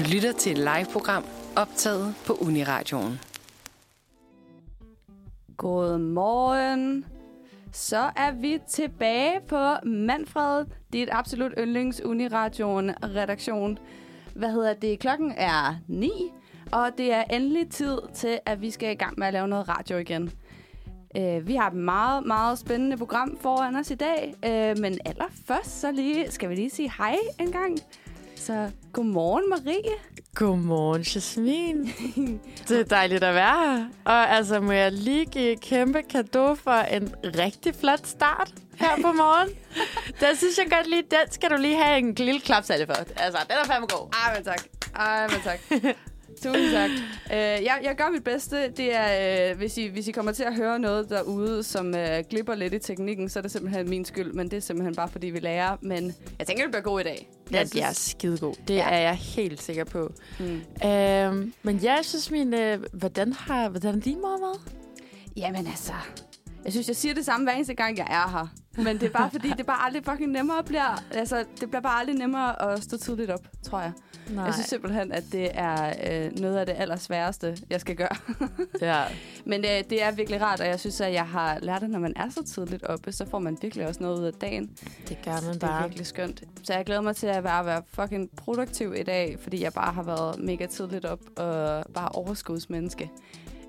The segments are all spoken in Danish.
Du lytter til et live-program optaget på Uniradioen. Godmorgen. Så er vi tilbage på Manfred, dit absolut yndlings Uniradioen redaktion. Hvad hedder det? Klokken er 9, og det er endelig tid til, at vi skal i gang med at lave noget radio igen. Uh, vi har et meget, meget spændende program foran os i dag, uh, men allerførst så lige, skal vi lige sige hej en gang. Så godmorgen Marie. Godmorgen, Jasmin. det er dejligt at være her. Og altså, må jeg lige give kæmpe kado for en rigtig flot start her på morgen. den synes jeg godt lige, den skal du lige have en lille klapsalve for. Altså, den er fandme god. Ej, men tak. Ej, men tak. Tusind tak. Uh, jeg, jeg gør mit bedste. Det er, uh, hvis, I, hvis I kommer til at høre noget derude, som uh, glipper lidt i teknikken, så er det simpelthen min skyld. Men det er simpelthen bare, fordi vi lærer. Men jeg tænker, det bliver god i dag. Den bliver skidegod. Det Ja. er jeg helt sikker på. Mm. Øhm, men ja, jeg synes, min, øh, hvordan, har, hvordan din morgen været? Jamen altså, jeg synes, jeg siger det samme hver eneste gang, jeg er her. Men det er bare fordi, det er bare aldrig fucking nemmere bliver, altså, det bliver bare aldrig nemmere at stå tidligt op, tror jeg. Nej. Jeg synes simpelthen, at det er øh, noget af det allersværeste, jeg skal gøre. ja. Men øh, det er virkelig rart, og jeg synes, at jeg har lært, at når man er så tidligt oppe, så får man virkelig også noget ud af dagen. Det gør man Det er bare. virkelig skønt. Så jeg glæder mig til at være, være fucking produktiv i dag, fordi jeg bare har været mega tidligt op og bare overskudsmenneske.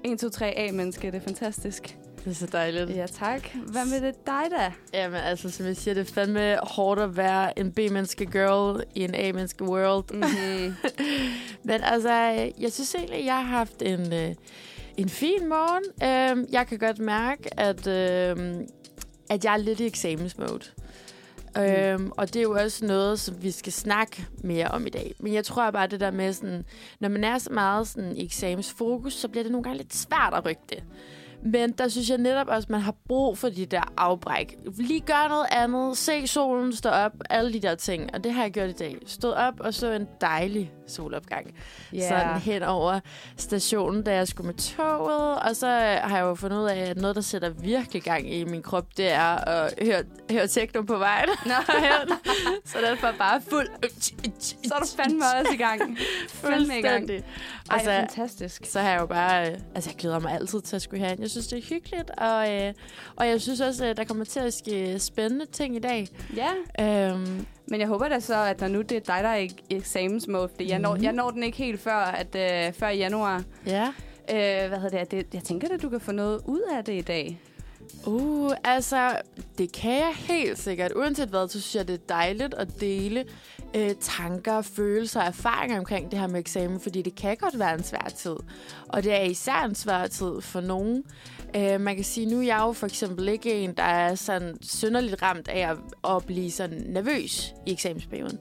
1, 2, 3 A-menneske, det er fantastisk. Det er så dejligt. Ja, tak. Hvad med det dig da? Jamen, altså, som jeg siger, det er fandme hårdt at være en B-menneske girl i en A-menneske world. Mm-hmm. Men altså, jeg synes egentlig, jeg har haft en, øh, en fin morgen. Øhm, jeg kan godt mærke, at, øhm, at jeg er lidt i eksamensmode. Mm. Øhm, og det er jo også noget, som vi skal snakke mere om i dag. Men jeg tror bare, det der med, sådan, når man er så meget sådan, i eksamensfokus, så bliver det nogle gange lidt svært at rykke det. Men der synes jeg netop også, at man har brug for de der afbræk. Lige gør noget andet. Se solen stå op. Alle de der ting. Og det har jeg gjort i dag. Stod op og så en dejlig solopgang. Yeah. Sådan hen over stationen, da jeg skulle med toget. Og så har jeg jo fundet ud af, at noget, der sætter virkelig gang i min krop, det er at høre, høre techno på vejen. Nå, så den var bare fuld. så er du fandme også i gang. Fandme i gang. Ej, Og så, fantastisk. så har jeg jo bare... Øh, altså, jeg glæder mig altid til at skulle have Jeg synes, det er hyggeligt, og, øh, og jeg synes også, at der kommer til at ske spændende ting i dag. Ja, Øhm, men jeg håber da så, at når nu det er dig, der er i eksamensmode, fordi jeg, når, Mhm. jeg når den ikke helt før, at, øh, før i januar. ja. Øh, hvad hedder det? det? Jeg tænker at du kan få noget ud af det i dag. Uh, altså, det kan jeg helt sikkert. Uanset hvad, så synes jeg, det er dejligt at dele øh, tanker, følelser og erfaringer omkring det her med eksamen, fordi det kan godt være en svær tid. Og det er især en svær tid for nogen. Øh, man kan sige, nu er jeg jo for eksempel ikke en, der er sådan synderligt ramt af at, at blive sådan nervøs i eksamensperioden.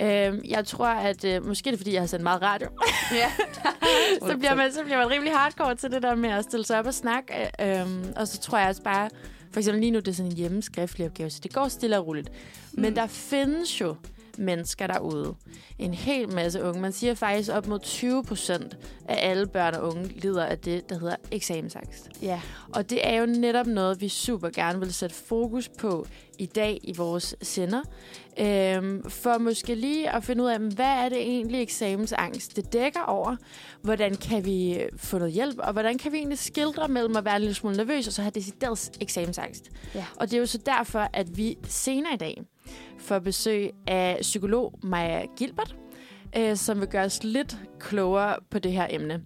Øh, jeg tror, at øh, måske er det, fordi jeg har sendt meget radio. Ja. så, bliver man, så bliver man rimelig hardcore til det der med at stille sig op og snakke. Øh, og så tror jeg også bare, for eksempel lige nu, det er sådan en hjemmeskriftlig opgave, så det går stille og roligt. Mm. Men der findes jo mennesker derude. En hel masse unge. Man siger faktisk op mod 20 procent af alle børn og unge lider af det, der hedder eksamensangst. Ja. Og det er jo netop noget, vi super gerne vil sætte fokus på i dag i vores sender. Øhm, for måske lige at finde ud af, hvad er det egentlig eksamensangst, det dækker over? Hvordan kan vi få noget hjælp? Og hvordan kan vi egentlig skildre mellem at være en lille smule nervøs og så have decideret eksamensangst? Ja. Og det er jo så derfor, at vi senere i dag får besøg af psykolog Maja Gilbert, øh, som vil gøre os lidt klogere på det her emne.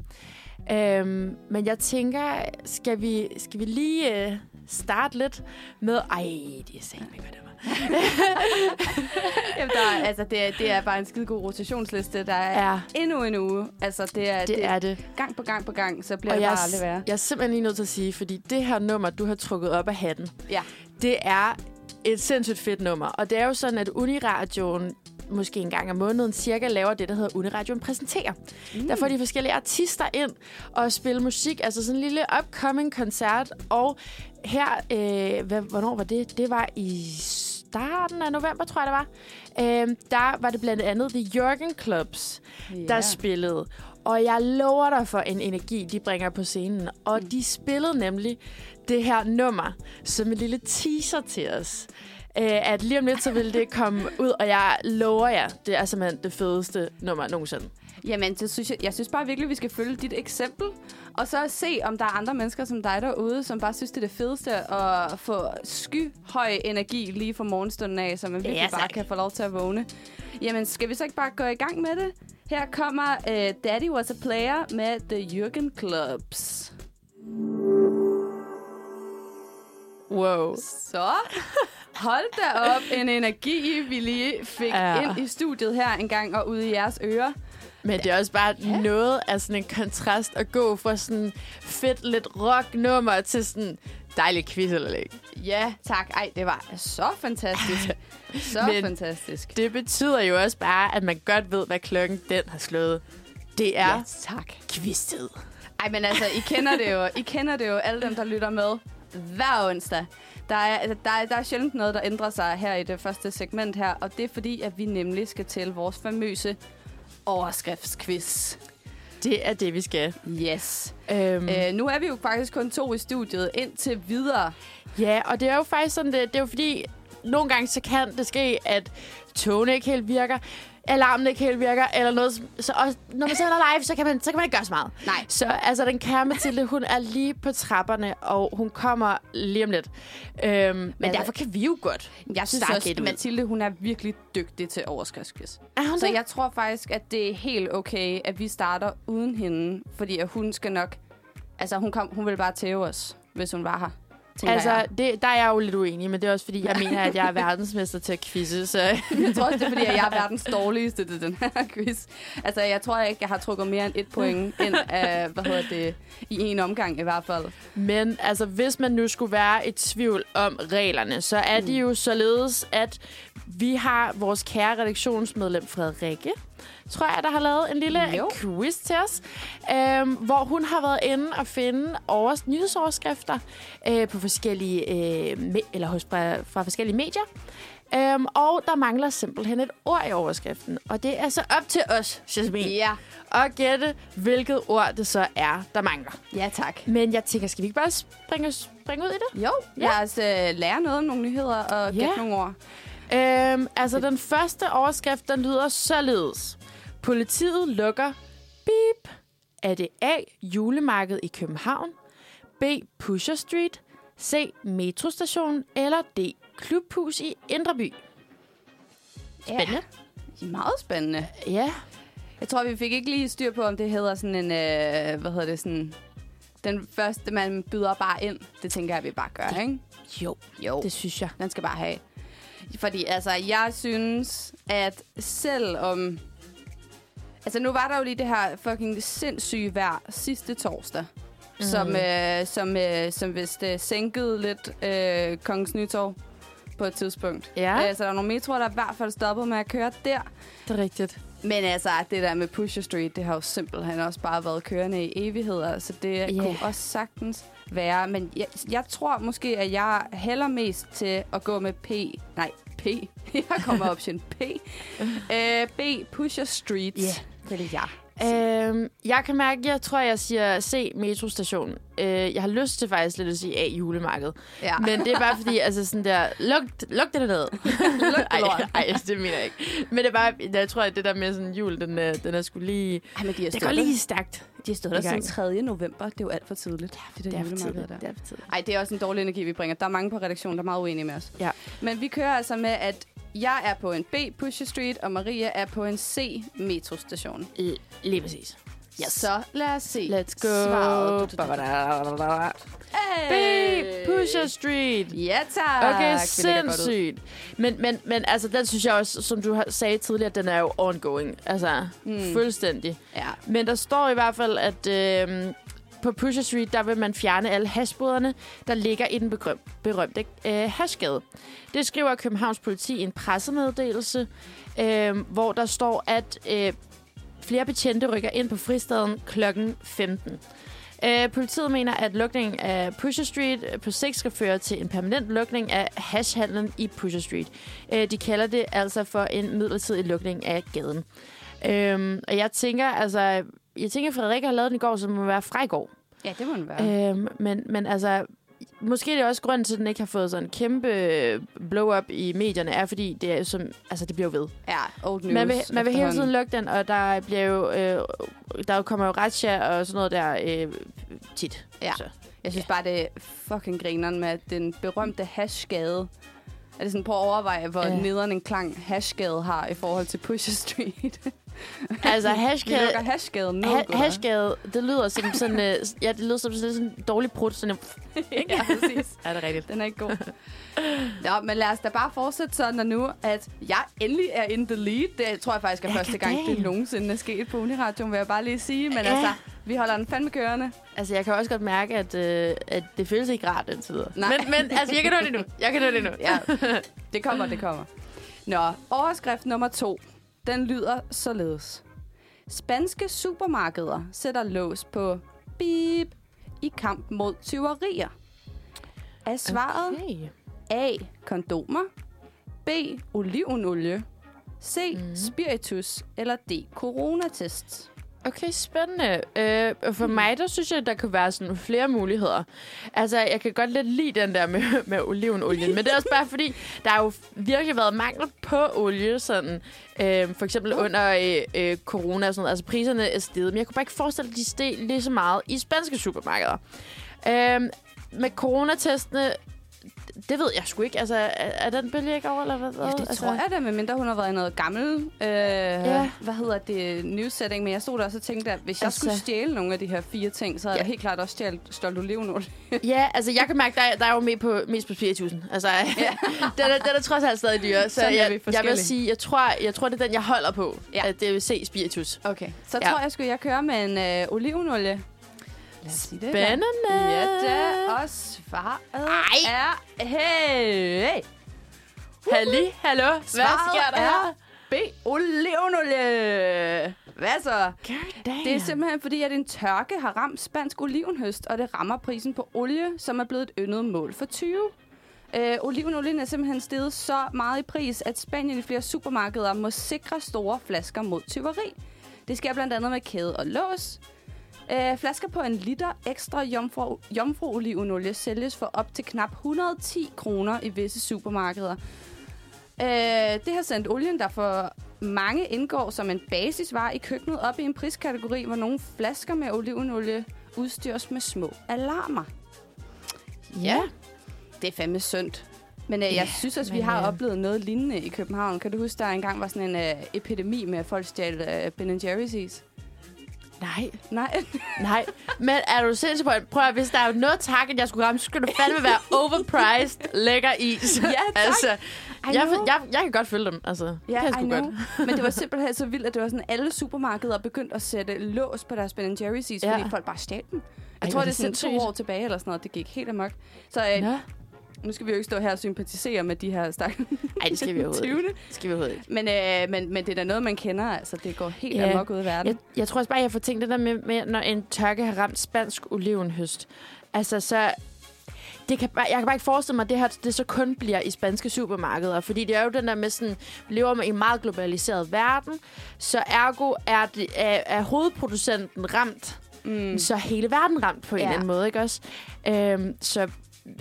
Øhm, men jeg tænker, skal vi, skal vi lige øh, starte lidt med... Ej, det er mig, hvad det var. Jamen, der, er- altså, det, er, det er bare en skide god rotationsliste. Der er Ja, endnu en uge. Altså, det er, det er det. gang på gang på gang, så bliver Og det jeg, bare aldrig værre. jeg er simpelthen lige nødt til at sige, fordi det her nummer, du har trukket op af hatten, Ja. det er et sindssygt fedt nummer. Og det er jo sådan, at Uniradioen måske en gang om måneden cirka laver det, der hedder Uniradioen præsenterer. Mm. Der får de forskellige artister ind og spille musik, altså sådan en lille upcoming koncert. Og her, øh, hvad, hvornår var det? Det var i starten af november, tror jeg det var. Øh, der var det blandt andet The Jørgen Clubs, Ja. der spillede. Og jeg lover dig for en energi, de bringer på scenen. Og Mm. de spillede nemlig det her nummer som en lille teaser til os. øh, at lige om lidt, så vil det komme ud, og jeg lover jer, det er simpelthen det fedeste nummer nogensinde. Jamen, det synes jeg, jeg synes bare virkelig, vi skal følge dit eksempel. Og så se, om der er andre mennesker som dig derude, som bare synes, det er det fedeste at få skyhøj energi lige fra morgenstunden af, så man virkelig Ja, bare kan få lov til at vågne. Jamen, skal vi så ikke bare gå i gang med det? Her kommer uh, Daddy Was a Player med The Jürgen Clubs. Wow. Så hold da op en energi, vi lige fik Ja. ind i studiet her en gang og ud i jeres ører. Men det er også bare Ja. noget af sådan en kontrast at gå fra sådan fedt lidt rock-nummer til sådan dejlig quiz. Ja, tak. Ej, det var så fantastisk. Så Men- fantastisk. Det betyder jo også bare, at man godt ved, hvad klokken den har slået. Det er Ja, tak. quiz-tid. Ej, men altså, I kender det jo. I kender det jo, alle dem, der lytter med hver onsdag. Der er, altså, der, er, der er sjældent noget, der ændrer sig her i det første segment her, og det er fordi, at vi nemlig skal til vores famøse overskriftsquiz. Det er det, vi skal. Yes. Øhm. Øh, nu er vi jo faktisk kun to i studiet indtil videre. Ja, og det er jo faktisk sådan, det, det er jo fordi, nogle gange så kan det ske, at togene ikke helt virker, alarmen ikke helt virker, eller noget. Så også, når man sender live, så kan, man, så kan man ikke gøre så meget. Nej. Så altså, den kære Mathilde, hun er lige på trapperne, og hun kommer lige om lidt. Øhm, men altså- derfor kan vi jo godt. Jeg synes også, at. Mathilde, hun er virkelig dygtig til overskriftsquiz. Er Så det? jeg tror faktisk, at det er helt okay, at vi starter uden hende, fordi at hun skal nok... Altså, hun, kom, hun vil bare tæve os, hvis hun var her. Altså, jeg. det, der er jeg jo lidt uenig, men det er også fordi, jeg mener, at jeg er verdensmester til at quizze, så jeg tror også, det er, fordi at jeg er verdens dårligste til den her quiz. Altså, jeg tror ikke, jeg har trukket mere end et point ind af, hvad hedder det, i en omgang i hvert fald. Men altså, hvis man nu skulle være i tvivl om reglerne, så er de jo således, at vi har vores kære redaktionsmedlem Frederikke, tror jeg, der har lavet en lille Jo. quiz til os, øhm, hvor hun har været inde og finde overs, nyhedsoverskrifter øh, på forskellige, øh, me- eller hos, fra, fra forskellige medier. Øhm, og der mangler simpelthen et ord i overskriften. Og det er så op til os, Jasmin, Ja. at gætte, hvilket ord det så er, der mangler. Ja, tak. Men jeg tænker, skal vi ikke bare springe, springe ud i det? Jo, ja. lad os øh, lære noget om nogle nyheder og gætte Ja. nogle ord. Øhm, altså, den første overskrift, den lyder således. Politiet lukker beep. Er det A. Julemarked i København? B. Pusher Street? C. Metrostation? Eller D. Klubhus i Indreby? Spændende. Ja. Meget spændende. Ja. Jeg tror, vi fik ikke lige styr på, om det hedder sådan en, øh, hvad hedder det, sådan... Den første, man byder bare ind. Det tænker jeg, vi bare gør, ikke? Jo, Jo. det synes jeg. Den skal bare have. Fordi altså, jeg synes, at selvom... Altså, nu var der jo lige det her fucking sindssyge vejr sidste torsdag. Mm. Som, øh, som, øh, som vist øh, sænkede lidt øh, Kongens Nytorv på et tidspunkt. Ja. Øh, så der er nogle metroer, der i hvert fald stoppede med at køre der. Det er rigtigt. Men altså, det der med Pusher Street, det har jo simpelthen også bare været kørende i evigheder, så det yeah. Kunne også sagtens være. Men jeg, jeg tror måske, at jeg hælder mest til at gå med P. Nej, P. Jeg kommer option P. uh, B. Pusher Street. Ja. Det er jeg. Øhm, jeg kan mærke, jeg tror, jeg siger C, metrostation. Øh, jeg har lyst til faktisk lidt at sige A, julemarked. Ja. Men det er bare fordi, altså sådan der, luk, luk det dernede. ej, ej, det mener jeg ikke. Men det er bare, jeg tror, at det der med sådan jul, den er, den er sgu lige... Ej, men de har Det går lige stærkt. de har stået der siden gang. 3. november. Det er jo alt for tidligt. Det, det, Det er for tidligt. der. Det er for tidligt. Ej, det er også en dårlig energi, vi bringer. Der er mange på redaktionen, der er meget uenige med os. Ja. Men vi kører altså med, at jeg er på en B, Pusher Street, og Maria er på en C, metrostation. Lige præcis. Yes. Så lad os se. Let's go. Svaret. B. Pusher Street. Ja, tak. Okay, sindssygt. Men, men, men altså, den synes jeg også, som du sagde tidligere, den er jo ongoing. Altså, mm. fuldstændig. Ja. Men der står i hvert fald, at øh, på Pusher Street, der vil man fjerne alle hashboderne, der ligger i den berøm, berømte øh, hashgade. Det skriver Københavns politi i en pressemeddelelse, øh, hvor der står, at øh, flere betjente rykker ind på fristaden kl. 15. Øh, politiet mener, at lukningen af Pusher Street øh, på sigt skal føre til en permanent lukning af hashhandlen i Pusher Street. Øh, de kalder det altså for en midlertidig lukning af gaden. Øhm, og jeg tænker, altså, jeg tænker, at Frederik har lavet den i går, så må være fra i går. Ja, det må den være. Øhm, men, men altså, måske det er også grunden til, at den ikke har fået sådan en kæmpe blow-up i medierne, er fordi, det, er som, altså, det bliver ved. Ja, old news. Man vil, man vil hele tiden lukke den, og der bliver jo, øh, der kommer jo retsja og sådan noget der øh, tit. Ja. Så. Jeg synes bare, det er fucking grineren med at den berømte hashgade. Er det sådan på at overveje, hvor Ja. ja. nederen en klang hashgade har i forhold til Pusher Street? Altså, Vi hashgade, lukker hashgaden ned, ha- hashgade, det lyder som sådan, øh, ja, det lyder som sådan en dårlig prut. Sådan en, ja, præcis. er det rigtigt? Den er ikke god. Nå, men lad os da bare fortsætte sådan, nu, at jeg endelig er in the lead. Det tror jeg faktisk er Ja, første gang, det nogensinde er sket på Uniradioen, vil jeg bare lige sige. Men Ja. altså, vi holder den fandme kørende. Altså, jeg kan også godt mærke, at, øh, at det føles ikke rart videre. Nej. Men, men altså, jeg kan nå det nu. Jeg kan nå det nu. Ja, det kommer, det kommer. Nå, overskrift nummer to. Den lyder således. Spanske supermarkeder sætter lås på beep i kamp mod tyverier. Er svaret Okay. A. Kondomer. B. Olivenolie. C. Mhm. Spiritus. Eller D. Coronatest. Okay, spændende. Øh, for mig, der synes jeg, der kan være sådan flere muligheder. Altså, jeg kan godt lidt lide den der med, med olivenolien, men det er også bare fordi, der har jo virkelig været mangel på olie, sådan, øh, for eksempel under øh, øh, corona og sådan noget. Altså, priserne er steget, men jeg kunne bare ikke forestille, at de steg lige så meget i spanske supermarkeder. Øh, med coronatestene, det ved jeg sgu ikke. Altså, er, er den bølge ikke over, eller hvad? Ja, det altså, tror jeg da, medmindre hun har været i noget gammel, øh, Ja. hvad hedder det, news-setting. Men jeg stod der og så tænkte, at hvis jeg Altså- skulle stjæle nogle af de her fire ting, så havde Ja. jeg helt klart også stjålet, stjålet olivenolie. Ja, altså jeg kan mærke, der er, der er jo med på, mest på 4.000. Altså, ja. den, er, den er trods alt stadig dyre. Så Sådan jeg, jeg vil sige, jeg tror, jeg tror, det er den, jeg holder på. Ja. At det vil se spiritus. Okay. Så Ja. tror jeg, skulle jeg køre med en øh, olivenolie. Spændende. Ja, da. Og svaret Ej. er... Hey! Halli, hallo. Hvad sker der er? B. Olivenolie. Hvad så? Det er simpelthen fordi, at en tørke har ramt spansk olivenhøst, og det rammer prisen på olie, som er blevet et yndet mål for 20. Øh, olivenolien er simpelthen steget så meget i pris, at Spanien i flere supermarkeder må sikre store flasker mod tyveri. Det sker blandt andet med kæde og lås. Øh, flasker på en liter ekstra jomfru, jomfruolivenolie sælges for op til knap 110 kroner i visse supermarkeder. Øh, det har sendt olien, der for mange indgår som en basisvare i køkkenet, op i en priskategori, hvor nogle flasker med olivenolie udstyres med små alarmer. Ja. Det er fandme synd. Men øh, jeg Ja, synes også, vi har øh, oplevet noget lignende i København. Kan du huske, der engang var sådan en øh, epidemi med, at folk stjal øh, Ben Jerry's is? Nej, Nej. nej. Men er du sindssygt på, prøv at, hvis der er noget tak, at jeg skulle ramme, så skulle det fandme være overpriced lækker is. Ja, tak. altså, jeg, jeg, jeg kan godt følge dem. Altså, det kan Ja, sgu know. godt. Men det var simpelthen så vildt, at det var sådan, alle supermarkeder begyndte at sætte lås på deres Ben Jerry's is, Ja. fordi folk bare stjal dem. Jeg Ej, tror, det er sådan to år tilbage eller sådan noget. Det gik helt amok. Så øh. Nu skal vi jo ikke stå her og sympatisere med de her stakkels Ej, det skal vi overhovedet ikke. 20. Det skal vi overhovedet ikke. Men, øh, men, men det er da noget, man kender. Altså, det går helt Ja. amok ud i verden. Jeg, jeg tror også bare, jeg får tænkt det der med, med, når en tørke har ramt spansk olivenhøst. Altså, så... Det kan bare, jeg kan bare ikke forestille mig, at det her det så kun bliver i spanske supermarkeder. Fordi det er jo den der med sådan, vi lever med i en meget globaliseret verden. Så ergo er, det, er, er hovedproducenten ramt. Mm. Så hele verden ramt på en Ja. eller anden måde, ikke også? Øhm, så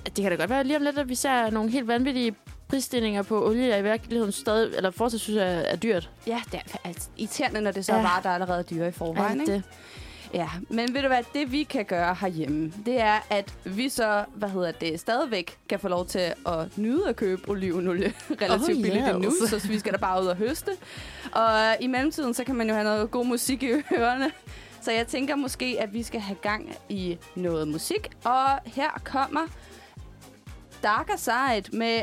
det kan da godt være lige om lidt, at vi ser nogle helt vanvittige prisstigninger på olie, jeg i virkeligheden stadig, eller fortsat synes, er, er dyrt. Ja, det er altså, irriterende, når det så Ja. er varer, der er allerede dyre i forvejen. Ikke? det? Ja, men ved du hvad, det vi kan gøre herhjemme, det er, at vi så, hvad hedder det, stadigvæk kan få lov til at nyde at købe olivenolie relativt Oh, billigt yes. endnu, så vi skal da bare ud og høste. Og i mellemtiden, så kan man jo have noget god musik i ørerne. Så jeg tænker måske, at vi skal have gang i noget musik. Og her kommer Darker Side med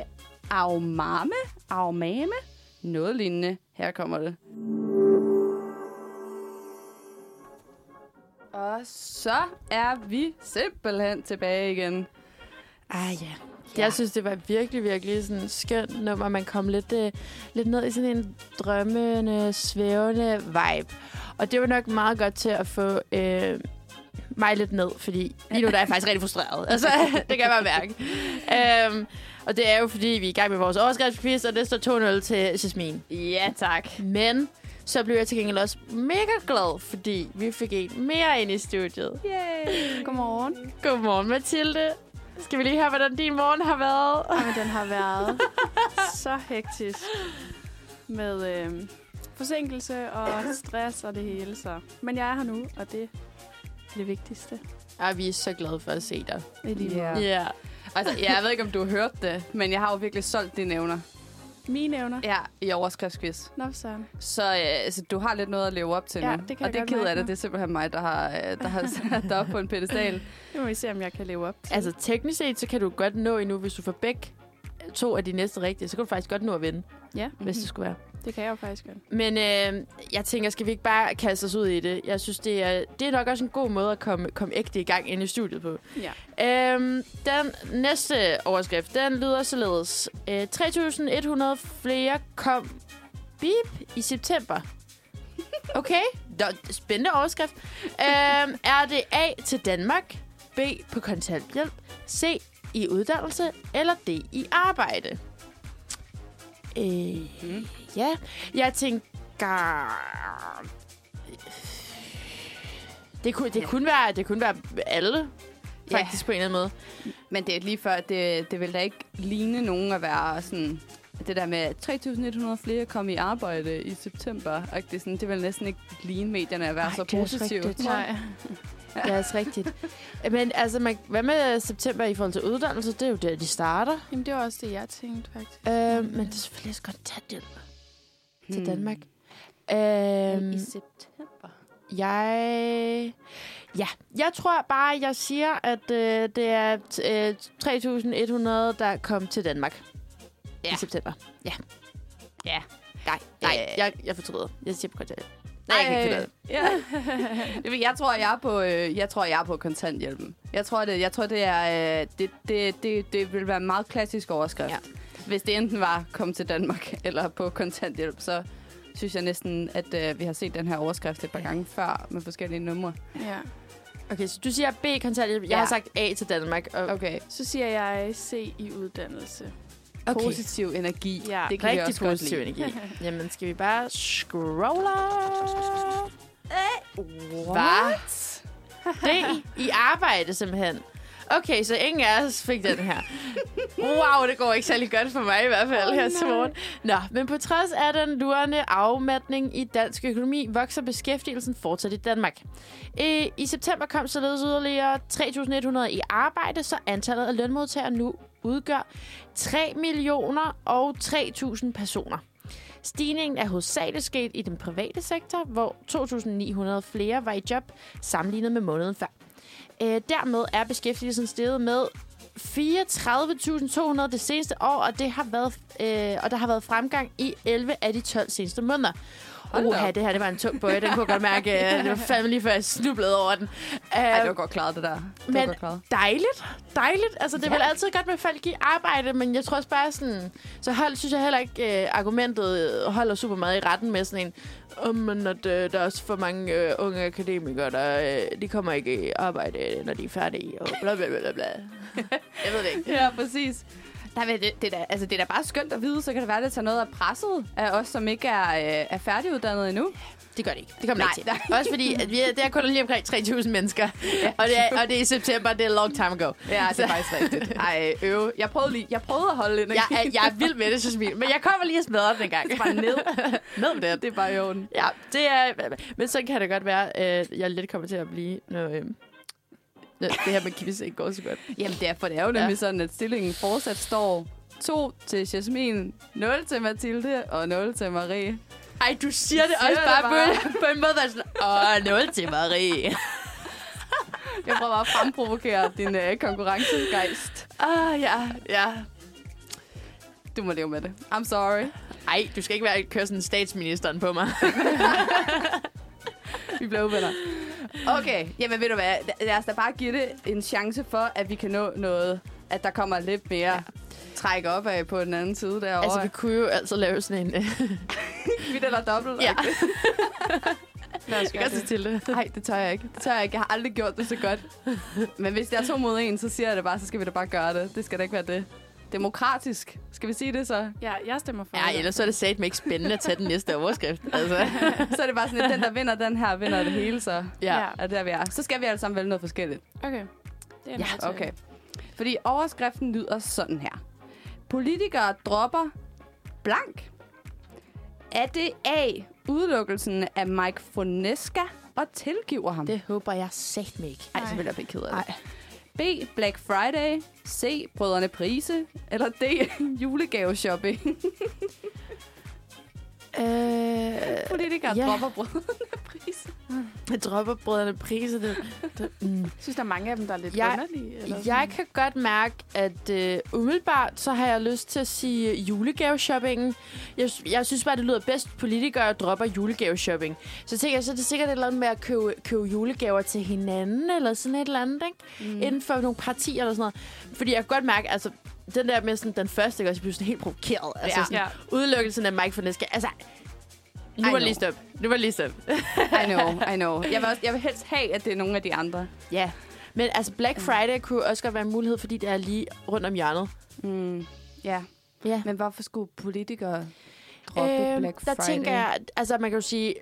Aumame, Aumame, noget lignende. Her kommer det. Og så er vi simpelthen tilbage igen. Ah ja. Ja. Jeg synes, det var virkelig, virkelig sådan en skøn nummer. Man kom lidt, øh, lidt ned i sådan en drømmende, svævende vibe. Og det var nok meget godt til at få øh, mig lidt ned, fordi lige nu der er jeg faktisk rigtig frustreret. Altså, det kan jeg bare mærke. Øhm, og det er jo, fordi vi er i gang med vores overskriftsquiz, og det står 2-0 til Jasmin. Ja, tak. Men så blev jeg til gengæld også mega glad, fordi vi fik en mere ind i studiet. Yay. Godmorgen. Godmorgen, Mathilde. Skal vi lige høre, hvordan din morgen har været? Jamen, den har været så hektisk med øh, forsinkelse og stress og det hele. Så. Men jeg er her nu, og det det vigtigste. Ja, vi er så glade for at se dig. Ja. yeah. Ja. Altså, jeg ved ikke, om du har hørt det, men jeg har jo virkelig solgt dine evner. Mine evner. Ja, i overskriftsquiz. Nå. Så øh, altså, du har lidt noget at leve op til Ja, nu. det kan og jeg det er ked af det. nu. Det er simpelthen mig, der har, øh, der har sat dig op på en pedestal. Det må vi se, om jeg kan leve op til. Altså, teknisk set, så kan du godt nå endnu, hvis du får begge to af de næste rigtige, så kan du faktisk godt nå at vinde, ja, hvis det skulle være. Det kan jeg jo faktisk godt. Men øh, jeg tænker, skal vi ikke bare kaste os ud i det? Jeg synes, det er, det er nok også en god måde at komme, komme ægte i gang ind i studiet på. Ja. Øhm, den næste overskrift, den lyder således. Øh, 3.100 flere kom bip i september. Okay, Nå, spændende overskrift. Øhm, er det A til Danmark, B på kontanthjælp, C i uddannelse, eller D i arbejde? Øh, Mm. Ja, jeg tænker... Det kunne, det, Ja. kunne være, det kunne være alle, faktisk på en eller anden måde. Men det er lige før, det, det vil da ikke ligne nogen at være sådan... Det der med 3.100 flere kom i arbejde i september. Og det, sådan, det vil næsten ikke ligne medierne at være Nej, så det er også positive. rigtigt. Nej. Det er altså rigtigt. Men altså, man, hvad med september i forhold til uddannelse? Det er jo der, de starter. Jamen, det var også det, jeg tænkte, faktisk. Øh, men det er selvfølgelig også kontanthjælp til Hmm. Danmark. Men Øh, I september? jeg... Ja, jeg tror bare, jeg siger, at øh, det er øh, 3.100, der kom til Danmark ja. I september. Ja. Ja. Nej, nej, Øh. jeg, jeg fortryder. Jeg siger på kontanthjælp. Nej, jeg kan ikke det. Ja. jeg tror, jeg er på, øh, jeg tror, jeg er på kontanthjælpen. Jeg tror, det, jeg tror, det er, øh, det, det, det, det vil være en meget klassisk overskrift. Ja. Hvis det enten var kom til Danmark eller på kontanthjælp, så synes jeg næsten, at øh, vi har set den her overskrift et par gange før med forskellige numre. Ja. Okay, så du siger B kontanthjælp. Jeg Ja. har sagt A til Danmark. Og Okay. Så siger jeg C i uddannelse. okay. Positiv energi. Ja, det kan Rigtig også godt positiv lide. energi. Jamen, skal vi bare scrolle? What? Det i arbejde, simpelthen. Okay, så ingen af os fik den her. Wow, det går ikke særlig godt for mig i hvert fald Åh, her til morgen. Nå, men på trods af den lurende afmatning i dansk økonomi, vokser beskæftigelsen fortsat i Danmark. I, I september kom således yderligere 3.100 i arbejde, så antallet af lønmodtagere nu udgør 3 millioner og 3.000 personer. Stigningen er hovedsageligt sket i den private sektor, hvor 2.900 flere var i job sammenlignet med måneden før. Øh, dermed er beskæftigelsen steget med 34.200 det seneste år, og, det har været, øh, og der har været fremgang i 11 af de 12 seneste måneder. Op. det her det var en tung bøje, den kunne jeg godt mærke. øh, Det var fandme lige før jeg snublede over den. Ej, det var Øh, godt klaret, det der. Det men- var godt klaret. dejligt. Dejligt. Altså, det er Ja. vel altid godt med folk i arbejde, men jeg tror også bare sådan... Så hold, synes jeg heller ikke, øh, argumentet holder super meget i retten med sådan en... Oh, men at øh, der er også for mange øh, unge akademikere, der øh, de kommer ikke i arbejde, når de er færdige, og bla bla bla bla. jeg ved det ikke. Ja, præcis. Nej, men det, det, er da, altså, det er da bare skønt at vide, så kan det være, at det tager noget af presset af os, som ikke er, øh, er færdiguddannet endnu. Det gør det ikke. Det kommer Nej, det ikke til. Også fordi, at vi er, det er kun lige omkring 3.000 mennesker. og, det er, og det er i september, det er long time ago. Ja, det er faktisk rigtigt. Ej, øv. Jeg prøvede, lige, jeg prøvede at holde energi. Jeg, er, jeg er vild med det, synes Men jeg kommer lige og smadrer den en gang. bare ned. Ned med det. Det er bare i orden. Ja, det er... Men så kan det godt være, at jeg lidt kommer til at blive, når, øh, det her med quiz ikke går så godt. Jamen, det er, for det er jo nemlig ja. sådan, at stillingen fortsat står 2 til Jasmin, 0 til Mathilde og 0 til Marie. Ej, du siger det Siger også det bare, bare. På, på en måde, der er sådan, åh, 0 til Marie. Jeg prøver bare at fremprovokere din øh, konkurrencegejst. Ah, ja, ja. Du må leve med det. I'm sorry. Ej, du skal ikke være køre sådan statsministeren på mig. Vi bliver uvenner. Okay, jamen ved du hvad, lad os da bare give det en chance for, at vi kan nå noget, at der kommer lidt mere ja. træk op af på den anden side derovre. altså, vi kunne jo altså lave sådan en... Kvitt eller dobbelt? ja, Lad os jeg gøre det. til det. Nej, det tør jeg ikke. Det tør jeg ikke. Jeg har aldrig gjort det så godt. Men hvis det er to mod en, så siger jeg det bare, så skal vi da bare gøre det. Det skal da ikke være det. Demokratisk. Skal vi sige det så? Ja, jeg stemmer for Ja, det. ellers så er det satme ikke spændende at tage den næste overskrift. Altså. Så er det bare sådan, at den, der vinder den her, vinder det hele, så Ja. Ja. er der, vi er. Så skal vi alle sammen vælge noget forskelligt. Okay. Det er Ja, ja, Okay. Fordi overskriften lyder sådan her. Politikere dropper blank. Er det A, udelukkelsen af Mike Fonesca og tilgiver ham? Det håber jeg sagt mig ikke. Ej, Nej. selvfølgelig er jeg ked af det. Nej. B, Black Friday. C, Brødrene Prise. Eller D, julegaveshopping. Øh, Politikere Ja. dropper Brødrene Prise. jeg dropper brødrene priser. Det, det, mm. Jeg synes, der er mange af dem, der er lidt Jeg- underlige. Eller Jeg kan godt mærke, at øh, umiddelbart så har jeg lyst til at sige julegaveshoppingen. Jeg, jeg synes bare, det lyder bedst, politikere dropper julegaveshopping. Så tænker jeg, så er det sikkert et eller andet med at købe, købe julegaver til hinanden, eller sådan et eller andet, ikke? Mm. Inden for nogle partier eller sådan noget. Fordi jeg kan godt mærke, altså, den der med sådan, den første, ikke, også, jeg blev sådan helt provokeret. Altså, Ja. sådan, Ja. udelukkelsen af Mike Forneska. Altså, nu var lige stop. Nu var lige stop. I know, I know. Jeg vil, også, jeg vil helst have, at det er nogle af de andre. Ja. Men altså, Black Friday kunne også godt være en mulighed, fordi det er lige rundt om hjørnet. Mm, ja. Ja. Men hvorfor skulle politikere droppe Øhm, Black der Friday? tænker jeg, altså man kan jo sige,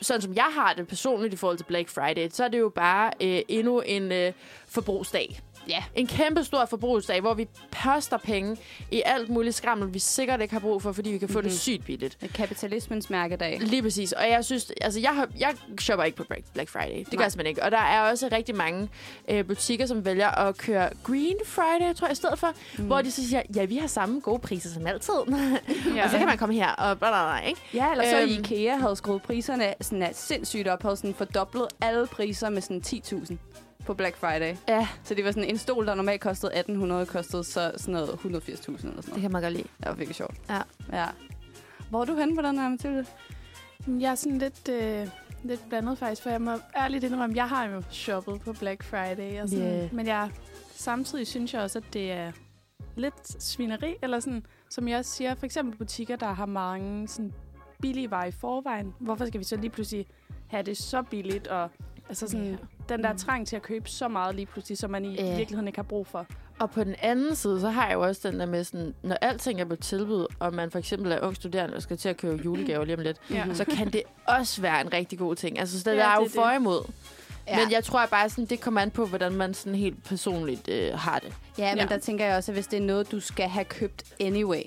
sådan som jeg har det personligt i forhold til Black Friday, så er det jo bare øh, endnu en øh, forbrugsdag. Ja. En kæmpe stor forbrugsdag, hvor vi poster penge i alt muligt skrammel, vi sikkert ikke har brug for, fordi vi kan få mm-hmm. det Mhm. sygt billigt. Kapitalismens mærkedag. Lige præcis. Og jeg synes, altså jeg, har, jeg shopper ikke på Black- Friday. Det gør Nej. jeg simpelthen ikke. Og der er også rigtig mange øh, butikker, som vælger at køre Green Friday, tror jeg, i stedet for. Mm. Hvor de så siger, ja, vi har samme gode priser som altid. Ja. og så kan man komme her og bla, bla, bla, ikke? Ja, eller så Øhm. IKEA havde skruet priserne sådan sindssygt op, havde sådan fordoblet alle priser med sådan 10.000 på Black Friday. Ja, Så det var sådan en stol, der normalt kostede 1.800, kostede så sådan noget 180.000 eller sådan det noget. kan man godt lide. Det var virkelig sjovt. Ja. ja. Hvor er du henne på den her, Mathilde? Jeg er sådan lidt, øh, lidt blandet faktisk, for jeg må ærligt indrømme, jeg har jo shoppet på Black Friday. Og sådan, Yeah. Men jeg, samtidig synes jeg også, at det er lidt svineri, eller sådan, som jeg også siger, for eksempel butikker, der har mange sådan, billige varer i forvejen. Hvorfor skal vi så lige pludselig have det så billigt, og altså sådan, Ja. Den der trang til at købe så meget lige pludselig, som man i Ja. virkeligheden ikke har brug for. Og på den anden side, så har jeg jo også den der med sådan, når alting er på tilbud, og man for eksempel er ung studerende og skal til at købe julegaver lige om lidt, Ja. så kan det også være en rigtig god ting. Altså, så der Ja, er jo det for imod. Ja. Men jeg tror bare, sådan, det kommer an på, hvordan man sådan helt personligt øh, har det. Ja, men Ja. der tænker jeg også, at hvis det er noget, du skal have købt anyway,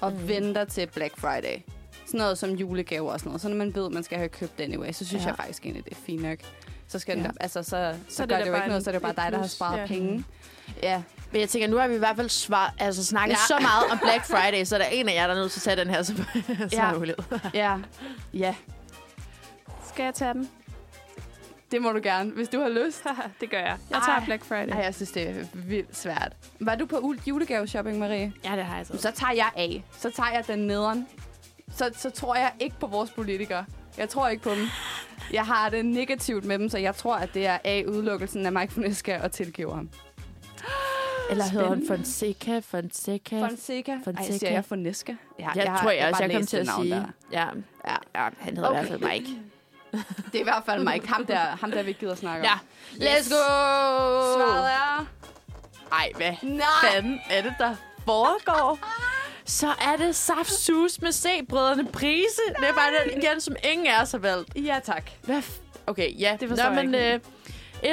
og Mm. mm. venter til Black Friday, sådan noget som julegaver og sådan noget, så når man ved, at man skal have købt anyway, så synes ja. jeg faktisk egentlig, det er fint nok. Så, skal Ja. den, altså, så, så, Så er gør det jo ikke noget, så er det jo bare dig, der har sparet ja. penge. Ja. Men jeg tænker, nu har vi i hvert fald svar, altså, snakket ja. Så meget om Black Friday, så er der en af jer, der er nødt til at tage den her, så, så Ja. ja. mulighed. ja. Ja, Skal jeg tage den? det må du gerne, hvis du har lyst. det gør jeg. Jeg tager Ej. Black Friday. Ej, jeg synes, det er vildt svært. Var du på ul- julegaveshopping, Marie? Ja, det har jeg så. Så tager jeg af. Så tager jeg den nederen. Så, så tror jeg ikke på vores politikere. Jeg tror ikke på dem. Jeg har det negativt med dem, så jeg tror, at det er A, udelukkelsen af Mike Fonseca og tilgiver ham. Eller hedder han Spændende. Fonseca, Fonseca? Fonseca? Ej, Fonseca. siger jeg Fonseca? Ja, jeg, har- tror jeg, også, jeg kom til at sige. der. Ja, Ja. ja, han hedder Okay. i hvert fald Mike. Det er i hvert fald Mike. Ham der, ham der vi gider snakke Ja, om. let's go! Svaret er... Ej, hvad Nej! fanden er det, der foregår? Så er det saft sus med C-brødrene Prise. Det er bare den igen, som ingen af os har valgt. Ja, tak. Hvad f- okay, ja. Det forstår Nå, men, ikke. øh,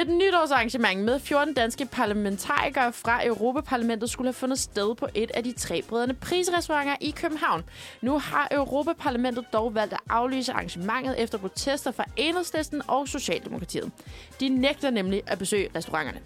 et nytårsarrangement med 14 danske parlamentarikere fra Europaparlamentet skulle have fundet sted på et af de tre brødrene prisrestauranter i København. Nu har Europaparlamentet dog valgt at aflyse arrangementet efter protester fra Enhedslisten og Socialdemokratiet. De nægter nemlig at besøge restauranterne.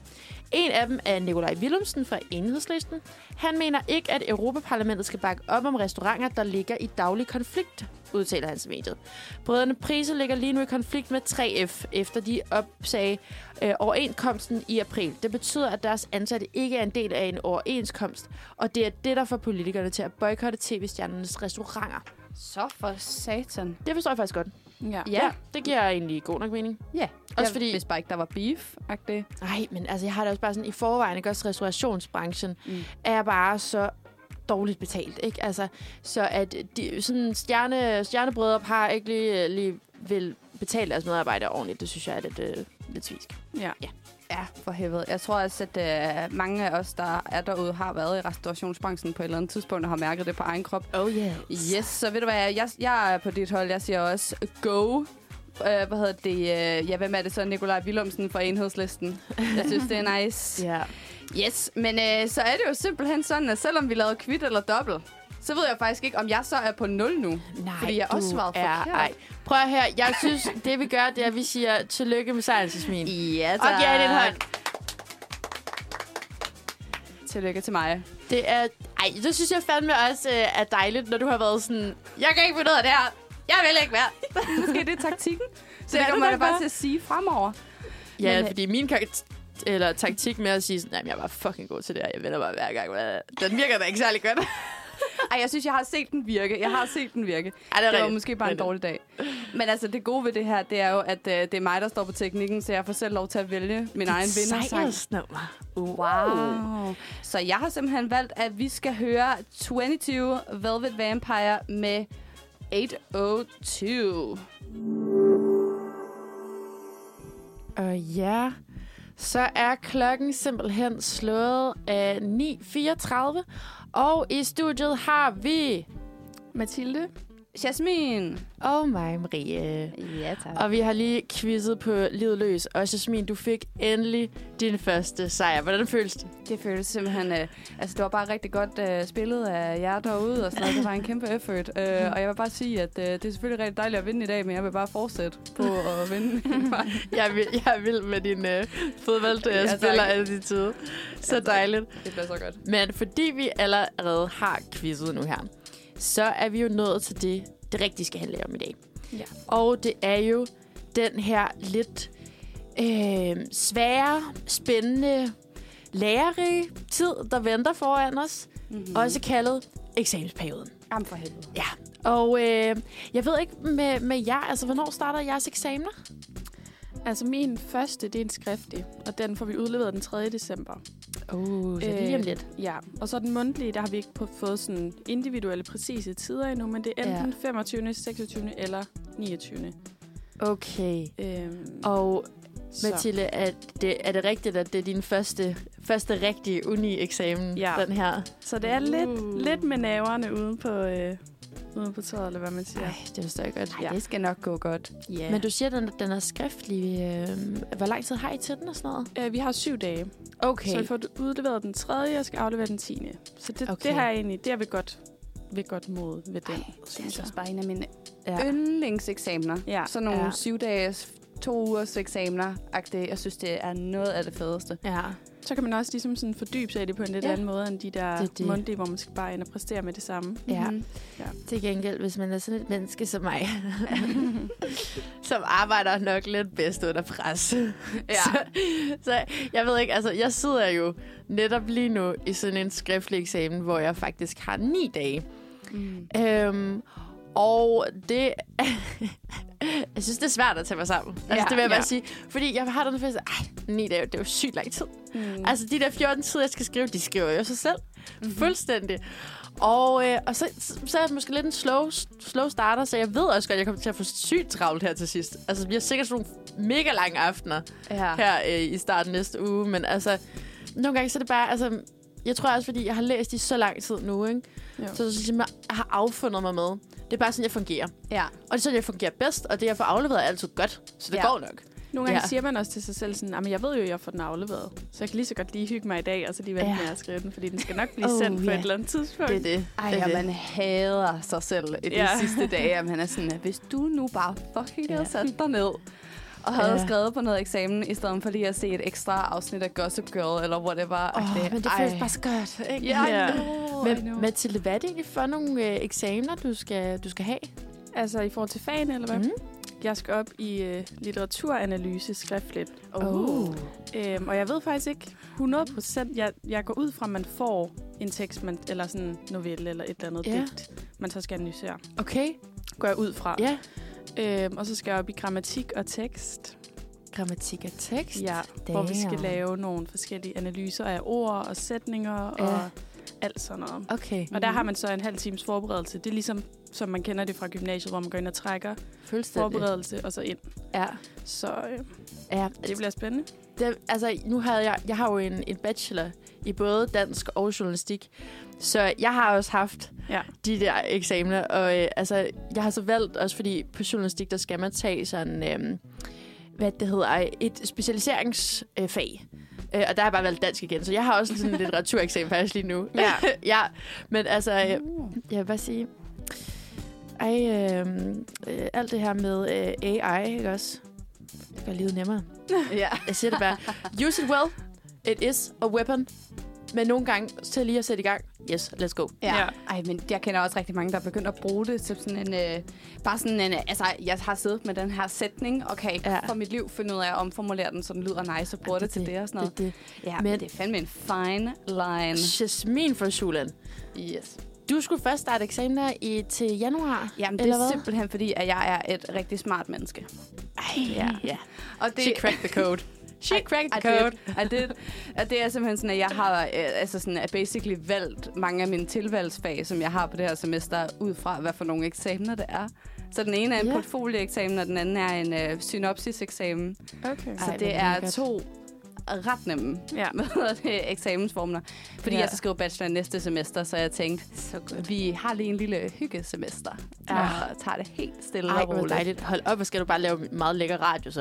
En af dem er Nikolaj Willumsen fra Enhedslisten. Han mener ikke, at Europaparlamentet skal bakke op om restauranter, der ligger i daglig konflikt, udtaler han til mediet. Brødrene Prise ligger lige nu i konflikt med 3F, efter de opsagde øh, overenskomsten i april. Det betyder, at deres ansatte ikke er en del af en overenskomst, og det er det, der får politikerne til at boykotte tv-stjernernes restauranter. Så for satan. Det forstår jeg faktisk godt. Ja. Ja. Det giver egentlig god nok mening. Ja. Også jeg fordi- Hvis bare ikke der var beef -agtigt. Nej, men altså, jeg har det også bare sådan, i forvejen, ikke også restaurationsbranchen, Mm. er bare så dårligt betalt, ikke? Altså, så at de, sådan stjerne, stjernebrødre par ikke lige, lige vil betale deres medarbejdere ordentligt, det synes jeg er lidt, øh, lidt svisk. ja. Ja, for helvede. Jeg tror også, at øh, mange af os, der er derude, har været i restaurationsbranchen på et eller andet tidspunkt og har mærket det på egen krop. Oh yeah. Yes, så ved du hvad, jeg, jeg er på dit hold. Jeg siger også go. øh, hvad hedder det, øh, ja, hvem er det så? Nikolaj Willumsen fra Enhedslisten. Jeg synes, det er nice. Ja. Yes, men øh, så er det jo simpelthen sådan, at selvom vi lavede kvitt eller dobbelt, så ved jeg faktisk ikke, om jeg så er på 0 nu. Nej, Fordi jeg også svarede er, forkert. Ej. Prøv at høre, jeg synes, det vi gør, det er, at vi siger tillykke med sejren, Jasmin. Ja, Og giver hende en hånd. Tillykke til mig. Det er... Ej, det synes jeg fandme også øh, er dejligt, når du har været sådan... Jeg kan ikke finde ud af det her. Jeg vil ikke mere. Måske det er taktikken. Så Det er kommer jeg bare til at sige fremover. Ja, Men, øh, fordi min kar- eller taktik med at sige sådan, "Jamen, jeg var fucking god til det her. Jeg vinder bare hver gang. Den virker da ikke særlig godt. Ej, jeg synes, jeg har set den virke. Jeg har set den virke. Ej, det er Det var rigtigt. måske bare en dårlig dag. Men altså, det gode ved det her, det er jo, at øh, det er mig, der står på teknikken, så jeg får selv lov til at vælge min egen vindersang. Sejrsnummer. Wow. Så jeg har simpelthen valgt, at vi skal høre 22 Velvet Vampire med 802. Og ja, så er klokken simpelthen slået øh, af 9.34. Og i studiet har vi... Mathilde? Jasmin. Og mig, Marie. Ja, tak. Og vi har lige quizzet på livet løs. Og Jasmin, du fik endelig din første sejr. Hvordan føles det? Det føles simpelthen... Øh, altså, det var bare rigtig godt øh, spillet af jer derude og sådan noget. Det var en kæmpe effort. Øh, og jeg vil bare sige, at øh, det er selvfølgelig rigtig dejligt at vinde i dag, men jeg vil bare fortsætte på at vinde. Jeg vil, jeg vil med din øh, Ja, fodboldspiller tak. altid. Så dejligt. det bliver så godt. Men fordi vi allerede har quizzet nu her, så er vi jo nået til det, det rigtige skal handle om i dag. Ja. Og det er jo den her lidt øh, svære, spændende, lærerige tid, der venter foran os. Mm-hmm. Mm. Også kaldet eksamensperioden. Jamen for helvede. Og øh, jeg ved ikke med, med jer, altså hvornår starter jeres eksamener? Altså min første, det er en skriftlig, og den får vi udleveret den 3. december. Oh, så det er lige om Øh, lidt. Ja, og så den mundtlige, der har vi ikke på, fået sådan individuelle, præcise tider endnu, men det er enten ja. 25., 26. eller 29. Okay. Øhm, Og så. Mathilde, er det, er det rigtigt, at det er din første, første rigtige uni-eksamen, Ja. den her? Så det er lidt, Uh. lidt med naverne ude på, øh, ude på tøjet, eller hvad man siger. Ej, det forstår jeg godt. Ej, Ja. det skal nok gå godt. Ja. Men du siger, at den, den er skriftlig. Øh, hvor lang tid har I til den og sådan noget? Øh, vi har syv dage, Okay. så vi får udleveret den 3. og skal aflevere den 10. Så det, Okay. det har jeg egentlig, det er vi godt, ved godt mod ved den, Ej, det er synes altså jeg. også bare en af mine Ja. yndlingseksamener. Ja. Sådan nogle Ja. syv dages, to ugers eksamener. Jeg synes, det er noget af det fedeste. Ja. Så kan man også ligesom sådan fordybe sig i det på en lidt Ja. ja. anden måde, end de der Det det. mundtlige, hvor man skal bare ind og præstere med det samme. Ja. Mhm. Til gengæld, hvis man er sådan et menneske som mig, som arbejder nok lidt bedst under pres. Ja. så, så jeg ved ikke, altså jeg sidder jo netop lige nu i sådan en skriftlig eksamen, hvor jeg faktisk har ni dage. Mm. Øhm, og det... jeg synes, det er svært at tage mig sammen. Altså, Ja, det vil jeg bare ja. sige. Fordi jeg har den følelse, ej, ni dage, det er jo sygt lang tid. Mm. Altså, de der 14 tider, jeg skal skrive, de skriver jo sig selv. Mm-hmm. Fuldstændig. Og, øh, og så, så er jeg måske lidt en slow, slow starter, så jeg ved også godt, at jeg kommer til at få sygt travlt her til sidst. Altså, vi har sikkert sådan nogle mega lange aftener Ja. her øh, i starten næste uge, men altså, nogle gange så er det bare, altså, jeg tror også, fordi jeg har læst i så lang tid nu, ikke? Jo. Så er sådan, jeg har affundet mig med. Det er bare sådan, jeg fungerer. ja. Og det er sådan, jeg fungerer bedst, og det, jeg får afleveret, er altid godt. Så det Ja. går nok. Nogle gange Ja. siger man også til sig selv sådan, at jeg ved jo, at jeg får den afleveret. Så jeg kan lige så godt lige hygge mig i dag, og så lige vente Ja. med at skrive den, fordi den skal nok blive Oh, sendt på ja. et eller andet tidspunkt. Det er det. Ej, det er og det. man hader sig selv i de Ja. sidste dage. At man er sådan, at hvis du nu bare fucking Ja. havde sat dig ned og havde Ja. skrevet på noget eksamen, i stedet for lige at se et ekstra afsnit af Gossip Girl, eller whatever. Åh, det, men det føles bare så godt. Ikke? Know, I Men. Mathilde, hvad er det egentlig for nogle øh, eksamener, du skal, du skal have? Altså i forhold til fagene, eller hvad? Mm. Jeg skal op i øh, litteraturanalyse skriftligt. Oh. Øhm, og jeg ved faktisk ikke 100 procent. Jeg, jeg går ud fra, at man får en tekst, man, eller sådan en novelle, eller et eller andet ja. digt, man så skal analysere. Okay. Går jeg ud fra. Ja. Øhm, og så skal jeg op i grammatik og tekst. Grammatik og tekst. Ja, hvor vi skal Damn. lave nogle forskellige analyser af ord og sætninger Ja. og alt sådan noget. Okay. Og der har man så en halv times forberedelse. Det er ligesom, som man kender det fra gymnasiet, hvor man går ind og trækker forberedelse og så ind. Ja. Så øh, ja. det bliver spændende. Det, altså, nu havde jeg, jeg har jo en, en bachelor i både dansk og journalistik. Så jeg har også haft Ja. de der eksamener. Og øh, altså, jeg har så valgt, også fordi på journalistik, der skal man tage sådan, øh, hvad det hedder, et specialiseringsfag. Øh, og der har jeg bare valgt dansk igen. Så jeg har også sådan en litteratureksamen faktisk lige nu. Ja. ja. Men altså, øh, jeg vil bare sige, ej, øh, øh, alt det her med øh, AI, ikke også? Det gør livet nemmere. Ja. Jeg siger det bare. Use it well. It is a weapon. Men nogle gange til lige at sætte i gang. Yes, let's go. Ja. Ja. ja. Ej, men jeg kender også rigtig mange, der er begyndt at bruge det til sådan en... Øh, bare sådan en... øh, Altså, jeg har siddet med den her sætning, og kan ikke Ja. ja. for mit liv finde ud af at omformulere den, så den lyder nice, og bruger det, til det og sådan noget. Det, Ja, Men- men det er fandme en fine line. det. Jasmin fra Schulen. Yes. Du skulle først starte eksamen her i, til januar. Jamen, det Eller er hvad? simpelthen fordi, at jeg er et rigtig smart menneske. Ej, ja. ja. Og det, She cracked the code. She cracked the I code. did. I did. Og det er simpelthen sådan, at jeg har øh, altså sådan, at basically valgt mange af mine tilvalgsfag, som jeg har på det her semester, ud fra, hvad for nogle eksamener det er. Så den ene er en Ja. portfolieeksamen, og den anden er en øh, synopsiseksamen. Okay. Så Ej, det er to ret nemme Ja. med det, eksamensformler. Fordi Ja. jeg skal skrive bachelor næste semester, så jeg tænkte, Så godt. vi har lige en lille hyggesemester. Ja. Ja. Og tager det helt stille Ej, og roligt. dejligt. Hold op, og skal du bare lave meget lækker radio så?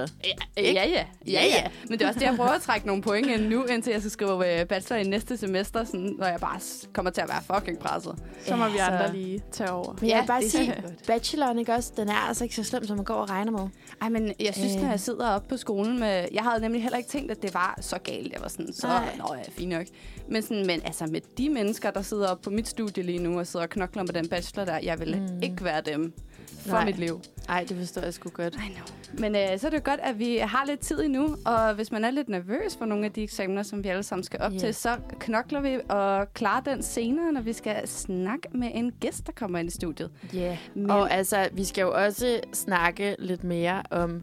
Ja, ja, ja, ja, ja. Men det er også det, jeg prøver at trække nogle point ind nu, indtil jeg skal skrive øh, bachelor i næste semester, sådan, når jeg bare kommer til at være fucking presset. Så må vi Ja, så- andre lige tage over. Men jeg Ja, vil bare det sige, så bacheloren, ikke også, den er altså ikke så slem, som man går og regner med. Ej, men jeg synes, Øh. når jeg sidder oppe på skolen med... Jeg havde nemlig heller ikke tænkt, at det var så galt. Jeg var sådan, så... Nå ja, fint nok. Men, sådan, men altså, med de mennesker, der sidder oppe på mit studie lige nu, og sidder og knokler med den bachelor der, jeg ville Mm. ikke være dem for Nej. mit liv. Nej, det forstår jeg sgu godt. I know. Men øh, så er det jo godt, at vi har lidt tid endnu, og hvis man er lidt nervøs for nogle af de eksamener, som vi alle sammen skal op yeah. til, så knokler vi og klarer den senere, når vi skal snakke med en gæst, der kommer ind i studiet. Ja, yeah. Men- og altså, vi skal jo også snakke lidt mere om,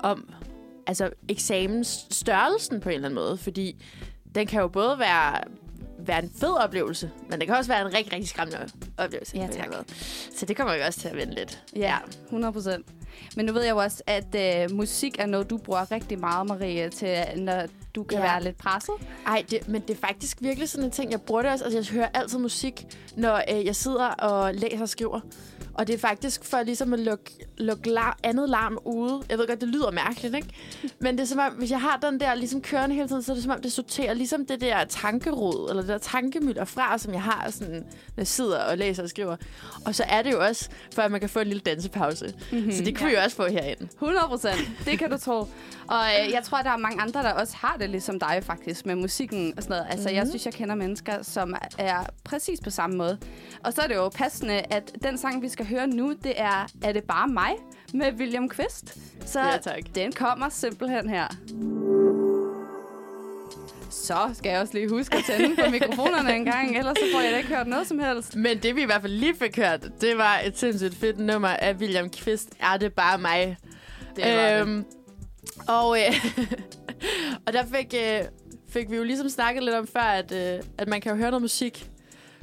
om altså, eksamensstørrelsen på en eller anden måde, fordi den kan jo både være, være en fed oplevelse, men det kan også være en rigtig, rigtig skræmmende oplevelse. Ja, tak. Så det kommer vi også til at vende lidt. Ja, 100 procent. Men nu ved jeg jo også, at øh, musik er noget, du bruger rigtig meget, Marie, til, når du kan Ja. være lidt presset. Ej, det, men det er faktisk virkelig sådan en ting, jeg bruger det også. Altså, jeg hører altid musik, når øh, jeg sidder og læser og skriver. Og det er faktisk for ligesom at lukke, lukke lar- andet larm ude. Jeg ved godt, det lyder mærkeligt, ikke? Men det er som om, hvis jeg har den der ligesom kørende hele tiden, så er det som om, det sorterer ligesom det der tankerod, eller det der tankemylder fra, som jeg har, sådan, når jeg sidder og læser og skriver. Og så er det jo også, for at man kan få en lille dansepause. Mm-hmm. Så det kunne ja. vi jo også få herinde. 100 procent. Det kan du tro. Og øh, jeg tror, der er mange andre, der også har det ligesom dig faktisk med musikken og sådan noget. Altså, mm-hmm. jeg synes, jeg kender mennesker, som er præcis på samme måde. Og så er det jo passende, at den sang, vi skal høre nu, det er Er det bare mig? med William Kvist. Så Ja, tak. den kommer simpelthen her. Så skal jeg også lige huske at tænde på mikrofonerne en gang, ellers så får jeg da ikke hørt noget som helst. Men det vi i hvert fald lige fik hørt, det var et sindssygt fedt nummer af William Kvist. Er det bare mig? Det var det. Og, øh, og der fik, øh, fik vi jo ligesom snakket lidt om før, at, øh, at man kan jo høre noget musik.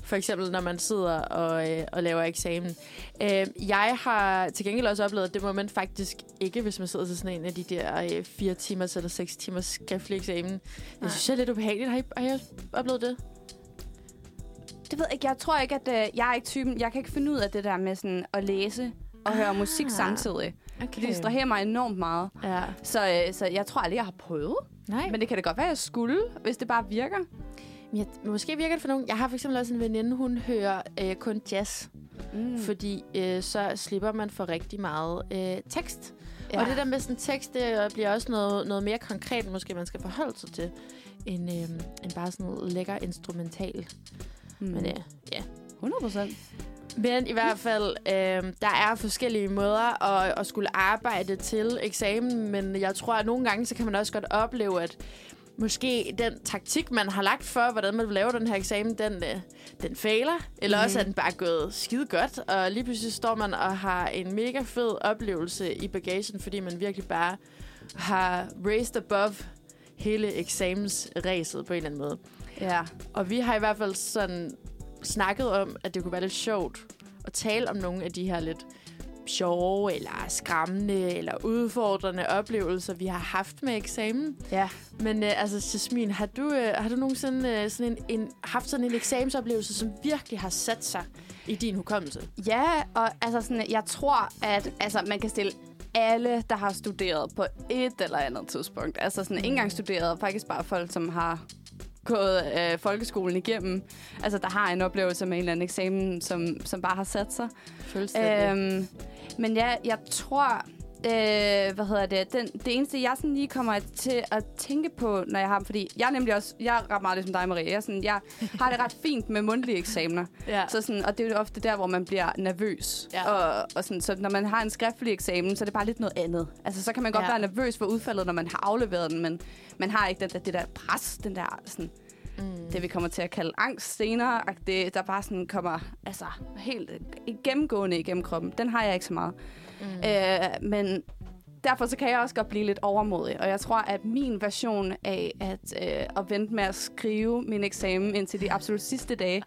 For eksempel, når man sidder og, øh, og laver eksamen. Øh, jeg har til gengæld også oplevet, at det må man faktisk ikke, hvis man sidder til sådan en af de der øh, fire timers eller seks timers skriftlig eksamen. Det Nej. synes jeg er lidt ubehageligt. Har I, har I oplevet det? Det ved jeg ikke. Jeg tror ikke, at øh, jeg er ikke typen. Jeg kan ikke finde ud af det der med sådan at læse og høre Ah. musik samtidig. Okay. Det distraherer mig enormt meget. Ja. Så, øh, så jeg tror aldrig, jeg har prøvet. Nej. Men det kan da godt være, at jeg skulle, hvis det bare virker. Men jeg, måske virker det for nogen. Jeg har for eksempel også en veninde, hun hører øh, kun jazz, Mm. fordi øh, så slipper man for rigtig meget øh, tekst. Ja. Og det der med sådan tekst, det bliver også noget, noget mere konkret, måske man skal forholde sig til, end, øh, end bare sådan noget lækker instrumental. Mm. Men øh, ja. 100 procent. Men i hvert fald, øh, der er forskellige måder at, at skulle arbejde til eksamen, men jeg tror, at nogle gange, så kan man også godt opleve, at måske den taktik, man har lagt for, hvordan man vil lave den her eksamen, den, øh, den fejler. Eller mm. Mhm. også er den bare gået skide godt, og lige pludselig står man og har en mega fed oplevelse i bagagen, fordi man virkelig bare har raised above hele eksamensræset på en eller anden måde. Ja. Og vi har i hvert fald sådan snakket om, at det kunne være lidt sjovt at tale om nogle af de her lidt sjove, eller skræmmende, eller udfordrende oplevelser, vi har haft med eksamen. Ja. Men øh, altså, Jasmin, har du, øh, har du nogensinde øh, sådan en, en, haft sådan en eksamensoplevelse, som virkelig har sat sig i din hukommelse? Ja, og altså sådan, jeg tror, at altså, man kan stille alle, der har studeret på et eller andet tidspunkt. Altså sådan, ikke engang studeret, faktisk bare folk, som har gået øh, folkeskolen igennem. Altså, der har en oplevelse med en eller anden eksamen, som, som bare har sat sig. Øhm, men ja, jeg tror... Øh, hvad hedder det? Den, det eneste, jeg sådan lige kommer til at tænke på, når jeg har Fordi jeg er nemlig også... Jeg er ret meget ligesom dig, Marie. Jeg, er sådan, jeg har det ret fint med mundtlige eksamener. ja. Så sådan, og det er jo ofte der, hvor man bliver nervøs. Ja. Og, og sådan, så når man har en skriftlig eksamen, så er det bare lidt noget andet. Altså, så kan man godt Ja. være nervøs for udfaldet, når man har afleveret den, men man har ikke den der, det der pres, den der sådan, Mm. det vi kommer til at kalde angst senere, og det, der bare sådan kommer altså, helt gennemgående igennem kroppen. Den har jeg ikke så meget. Mm. Øh, men derfor så kan jeg også godt blive lidt overmodig. Og jeg tror, at min version af at, øh, at vente med at skrive min eksamen indtil de absolut sidste dage,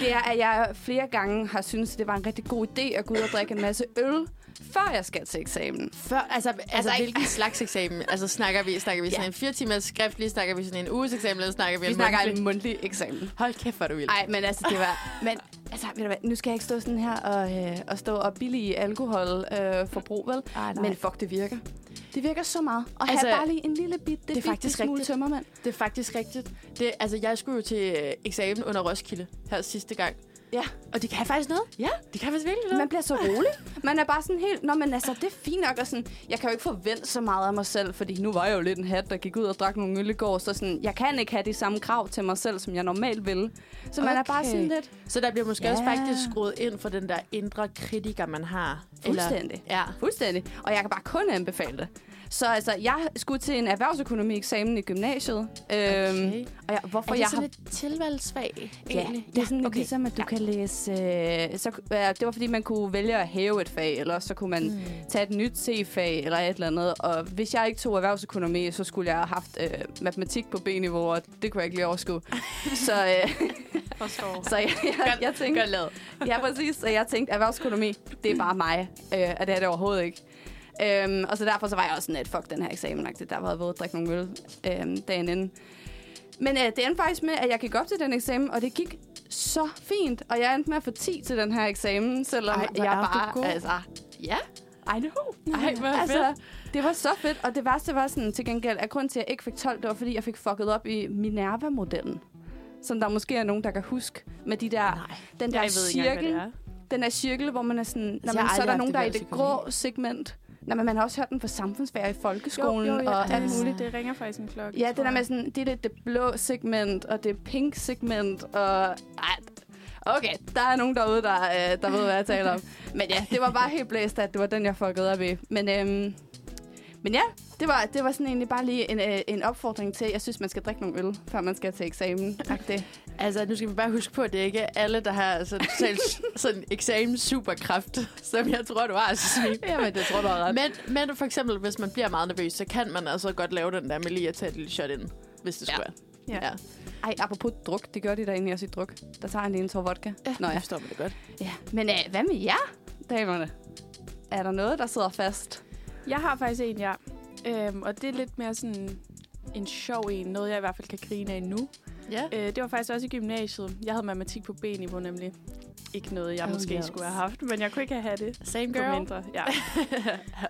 det er, at jeg flere gange har syntes, at det var en rigtig god idé at gå ud og drikke en masse øl, før jeg skal til eksamen. Før, altså, altså, altså ikke- hvilken slags eksamen? Altså, snakker vi, snakker vi sådan Ja. en fire timers skriftlig, snakker vi sådan en uges eksamen, eller snakker vi, Vi en snakker mundtlig? en mundtlig eksamen. Hold kæft, hvor du vild. Nej, men altså, det var... Men altså, ved du hvad, nu skal jeg ikke stå sådan her og, øh, og stå og billige alkoholforbrug, øh, forbrug, vel? Ej, nej. Men fuck, det virker. Det virker så meget. Og Altså, have bare lige en lille bit, det, det er det faktisk smule rigtigt. tømmermand. Det er faktisk rigtigt. Det, altså, jeg skulle jo til øh, eksamen under Roskilde her sidste gang. Ja. Og det kan faktisk noget. Ja. Det kan faktisk virkelig noget. Man bliver så rolig. Man er bare sådan helt... Nå, men altså, det er fint nok. Og sådan, jeg kan jo ikke forvente så meget af mig selv, fordi nu var jeg jo lidt en hat, der gik ud og drak nogle øl i går. Så sådan, jeg kan ikke have de samme krav til mig selv, som jeg normalt vil. Så man er bare Okay. sådan lidt... Så der bliver måske Ja. også faktisk skruet ind for den der indre kritiker, man har. Fuldstændig. ja. Fuldstændig. Og jeg kan bare kun anbefale det. Så altså, jeg skulle til en erhvervsøkonomi-eksamen i gymnasiet. Øhm, Okay. og jeg, hvorfor Er det jeg sådan har... et tilvalgsfag, Ja, egentlig? det er sådan okay. okay. ligesom, at du Ja. ja. kan læse... Øh, så, øh, det var, fordi man kunne vælge at hæve et fag, eller så kunne man Mm. tage et nyt C-fag, eller et eller andet. Og hvis jeg ikke tog erhvervsøkonomi, så skulle jeg have haft øh, matematik på B-niveau, og det kunne jeg ikke lige overskue. så, øh, Forstår. så jeg, jeg, jeg tænkte... Godt lavet. Ja, præcis. Og jeg tænkte, erhvervsøkonomi, det er bare mig. Øh, og det er det overhovedet ikke. Øhm, og så derfor så var jeg også sådan lidt, fuck den her eksamen. Der var jeg ved at drikke nogle øl øhm, dagen inden. Men øh, det endte faktisk med, at jeg gik op til den eksamen, og det gik så fint. Og jeg endte med at få 10 til den her eksamen, selvom Ej, jeg bare... god. Altså, ja, I know. Ej, hvor altså, fedt. det var så fedt. Og det værste var sådan til gengæld, at grunden til, at jeg ikke fik 12, det var, fordi jeg fik fucket op i Minerva-modellen. Som der måske er nogen, der kan huske. Med de der, Nej. den der ikke cirkel, er. den der cirkel, hvor man er sådan... Når jeg man, så er der nogen, der er i det grå segment. Nå, men man har også hørt den fra samfundsfærd i folkeskolen jo, jo, ja, og alt muligt. Det ringer faktisk en klokke. Ja, det der med sådan, det er det, det blå segment, og det pink segment, og... Ej, okay, der er nogen derude, der, øh, der ved, hvad jeg taler om. Men ja, det var bare helt blæst, at det var den, jeg fuckede op i. Men, øhm, men ja, det var, det var sådan egentlig bare lige en, øh, en opfordring til, jeg synes, man skal drikke nogle øl, før man skal til eksamen. Tak det. Altså, nu skal vi bare huske på, at det ikke er alle, der har sådan, selv, sådan eksamen superkraft, som jeg tror, du har, Jasmin. Jamen, det tror du har ret. Men, men for eksempel, hvis man bliver meget nervøs, så kan man altså godt lave den der med lige at tage et lille shot ind, hvis det Ja. skulle være. Ja. ja. Ej, apropos druk, det gør de derinde også i druk. Der tager han lige en tår vodka. ja. Nå det ja. forstår man det godt. ja. Men øh, hvad med jer, damerne? Er der noget, der sidder fast? Jeg har faktisk en, ja. Øhm, og det er lidt mere sådan en sjov en. Noget, jeg i hvert fald kan grine af nu. Ja. Øh, det var faktisk også i gymnasiet. Jeg havde matematik på B-niveau nemlig. Ikke noget, jeg Oh, måske yes. skulle have haft, men jeg kunne ikke have det. Same girl. mindre, ja.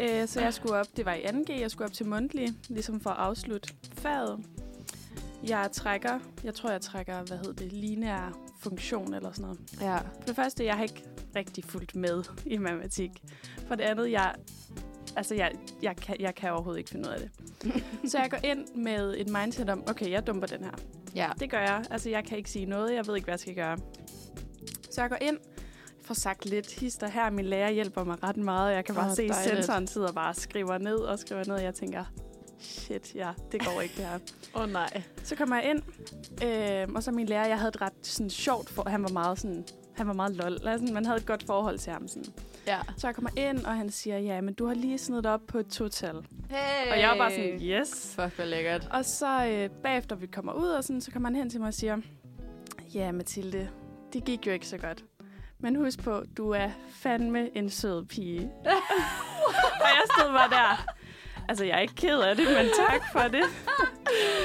øh, så jeg skulle op, det var i 2G, jeg skulle op til mundtlig, ligesom for at afslutte faget. Jeg trækker, jeg tror, jeg trækker, hvad hedder det, lineær funktion eller sådan noget. Ja. For det første, jeg har ikke rigtig fulgt med i matematik. For det andet, jeg, altså jeg, jeg, kan, jeg kan overhovedet ikke finde ud af det. så jeg går ind med et mindset om, okay, jeg dumper den her. Ja. Det gør jeg. Altså, jeg kan ikke sige noget. Jeg ved ikke, hvad jeg skal gøre. Så jeg går ind, får sagt lidt hister her. Min lærer hjælper mig ret meget. Jeg kan bare oh, se, dejligt. sensoren sidder bare og skriver ned og skriver ned. Jeg tænker, shit, ja, det går ikke det her. Åh oh, nej. Så kommer jeg ind, øh, og så min lærer, jeg havde et ret sådan, sjovt, for han var meget sådan han var meget lol. Altså, man havde et godt forhold til ham. Sådan. Ja. Så jeg kommer ind, og han siger, ja, men du har lige snedet op på et total. Hey. Og jeg var bare sådan, yes. Fuck, hvor lækkert. Og så øh, bagefter vi kommer ud, og sådan, så kommer han hen til mig og siger, ja, Mathilde, det gik jo ikke så godt. Men husk på, du er fandme en sød pige. og jeg stod bare der. Altså, jeg er ikke ked af det, men tak for det.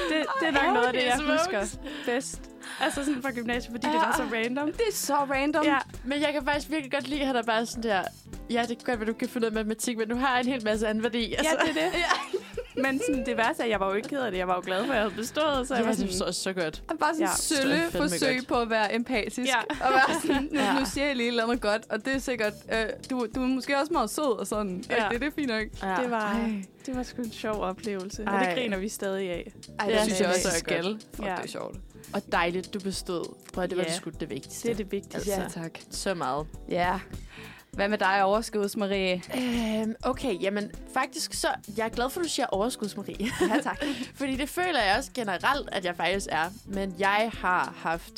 Det, det er nok noget af det, jeg husker bedst. Altså sådan fra gymnasiet, fordi det Ja. var så random. Det er så random. Ja, Men jeg kan faktisk virkelig godt lide, at han er bare sådan der... Ja, det kan godt være, du kan finde ud af matematik, men du har en hel masse anden værdi. Altså. ja det er det. Men sådan, det værste er, at jeg var jo ikke ked af det. Jeg var jo glad for, at jeg havde bestået. Så ja, jeg var det sådan, forstår jeg så godt. Og bare sådan Ja, ja, det er sølle forsøg godt. på at være empatisk. Ja. Og være sådan, nu, Ja. nu siger jeg lige et eller andet godt, og det er sikkert, øh, du, du er måske også meget sød og sådan. Ja. Ja. Det, det er fint nok. Ja. det var, Ej. det var sgu en sjov oplevelse. Og Ej. det griner vi stadig af. Ej, Ja, det synes jeg det også, er jeg så skal. Fuck, Ja. det er sjovt. Og dejligt, du bestod. Prøv at det var Ja. det sgu det vigtigste. Det er det vigtigste. Altså. Ja, tak. Så meget. Ja. Hvad med dig, overskuds, Marie? Øhm, okay, jamen faktisk så... Jeg er glad for, at du siger overskuds, Marie. Ja, tak. Fordi det føler jeg også generelt, at jeg faktisk er. Men jeg har haft